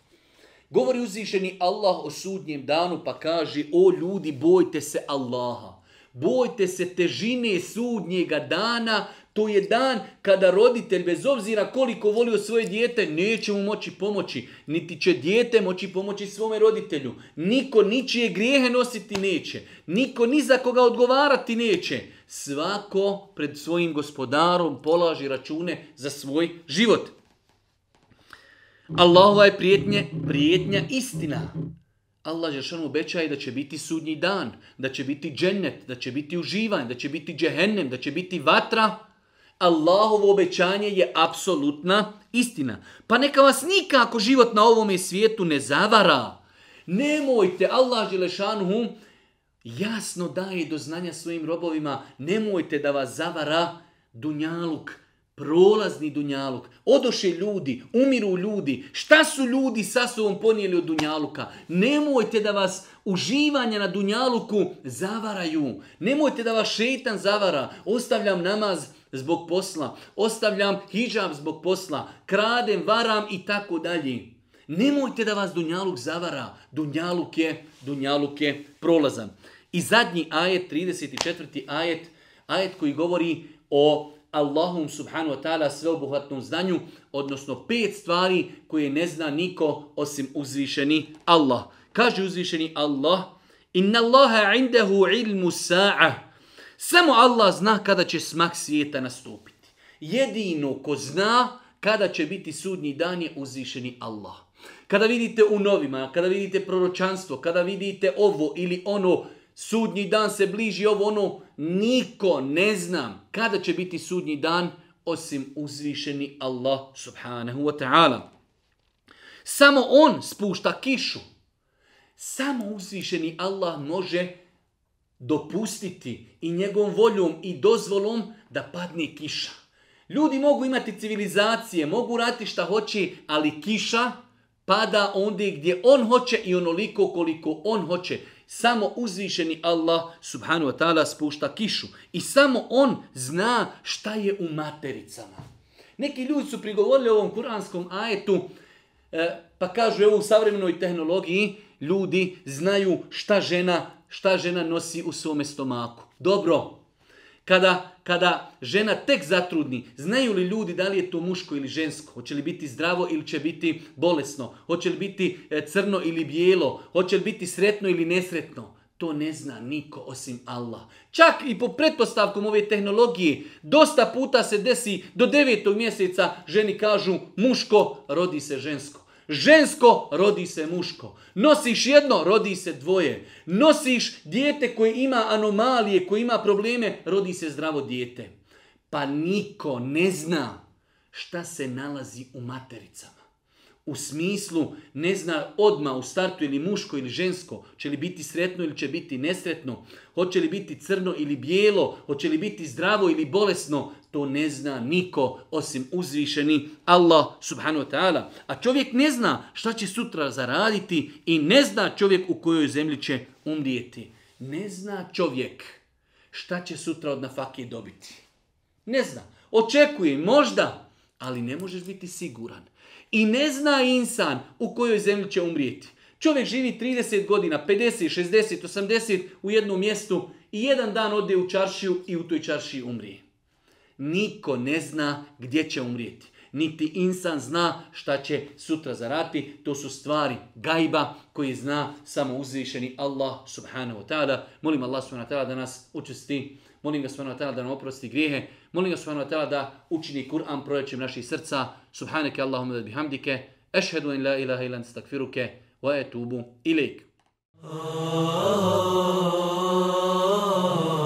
[SPEAKER 1] Govori uzvišeni Allah o sudnjem danu pa kaže o ljudi bojte se Allaha. Bojte se težine sudnjega dana, to je dan kada roditelj, bez obzira koliko volio svoje dijete, neće mu moći pomoći, niti će dijete moći pomoći svome roditelju. Niko ničije grijehe nositi neće, niko ni za koga odgovarati neće. Svako pred svojim gospodarom polaži račune za svoj život. Allahova je prijetnje, prijetnja istina. Allah Žešanu obećaje da će biti sudnji dan, da će biti džennet, da će biti uživan, da će biti džehennem, da će biti vatra. Allahovo obećanje je apsolutna istina. Pa neka vas nikako život na ovome svijetu ne zavara. Nemojte, Allah Želešanu jasno daje do znanja svojim robovima, nemojte da vas zavara dunjaluk, prolazni dunjaluk. Odoše ljudi, umiru ljudi. Šta su ljudi sa sobom ponijeli od dunjaluka? Nemojte da vas uživanja na dunjaluku zavaraju. Nemojte da vas šetan zavara. Ostavljam namaz zbog posla. Ostavljam hijab zbog posla. Kradem, varam i tako dalje. Nemojte da vas dunjaluk zavara. Dunjaluk je, dunjaluk je prolazan. I zadnji ajet, 34. ajet, ajet koji govori o Allahum subhanu wa ta'ala sveobuhvatnom znanju, odnosno pet stvari koje ne zna niko osim uzvišeni Allah. Kaže uzvišeni Allah, Inna Allaha indahu ilmu sa'a. Samo Allah zna kada će smak svijeta nastupiti. Jedino ko zna kada će biti sudnji dan je uzvišeni Allah. Kada vidite u novima, kada vidite proročanstvo, kada vidite ovo ili ono, sudnji dan se bliži ovo ono, niko ne znam kada će biti sudnji dan osim uzvišeni Allah subhanahu wa ta'ala. Samo on spušta kišu. Samo uzvišeni Allah može dopustiti i njegovom voljom i dozvolom da padne kiša. Ljudi mogu imati civilizacije, mogu raditi šta hoće, ali kiša pada ondje gdje on hoće i onoliko koliko on hoće. Samo uzvišeni Allah subhanu wa ta'ala spušta kišu. I samo on zna šta je u matericama. Neki ljudi su prigovorili ovom kuranskom ajetu, e, pa kažu evo u savremenoj tehnologiji ljudi znaju šta žena, šta žena nosi u svome stomaku. Dobro, kada, kada žena tek zatrudni, znaju li ljudi da li je to muško ili žensko? Hoće li biti zdravo ili će biti bolesno? Hoće li biti e, crno ili bijelo? Hoće li biti sretno ili nesretno? To ne zna niko osim Allah. Čak i po pretpostavkom ove tehnologije, dosta puta se desi do devetog mjeseca ženi kažu muško, rodi se žensko. Žensko rodi se muško. Nosiš jedno, rodi se dvoje. Nosiš dijete koje ima anomalije, koje ima probleme, rodi se zdravo dijete. Pa niko ne zna šta se nalazi u matericama u smislu ne zna odma u startu ili muško ili žensko, će li biti sretno ili će biti nesretno, hoće li biti crno ili bijelo, hoće li biti zdravo ili bolesno, to ne zna niko osim uzvišeni Allah subhanahu wa ta'ala. A čovjek ne zna šta će sutra zaraditi i ne zna čovjek u kojoj zemlji će umrijeti. Ne zna čovjek šta će sutra od nafake dobiti. Ne zna. Očekuje možda, ali ne možeš biti siguran. I ne zna insan u kojoj zemlji će umrijeti. Čovjek živi 30 godina, 50, 60, 80 u jednom mjestu i jedan dan ode u čaršiju i u toj čaršiji umrije. Niko ne zna gdje će umrijeti. Niti insan zna šta će sutra zarati. To su stvari gajba koji zna samo uzvišeni Allah subhanahu wa ta'ala. Molim Allah subhanahu wa ta'ala da nas učesti Molim ga subhanahu wa da nam oprosti grijehe. Molim ga subhanahu wa ta'ala da učini Kur'an prolećem naših srca. Subhaneke Allahumma da bihamdike. Ešhedu in la ilaha ilan stakfiruke. Wa etubu ilik. Oh.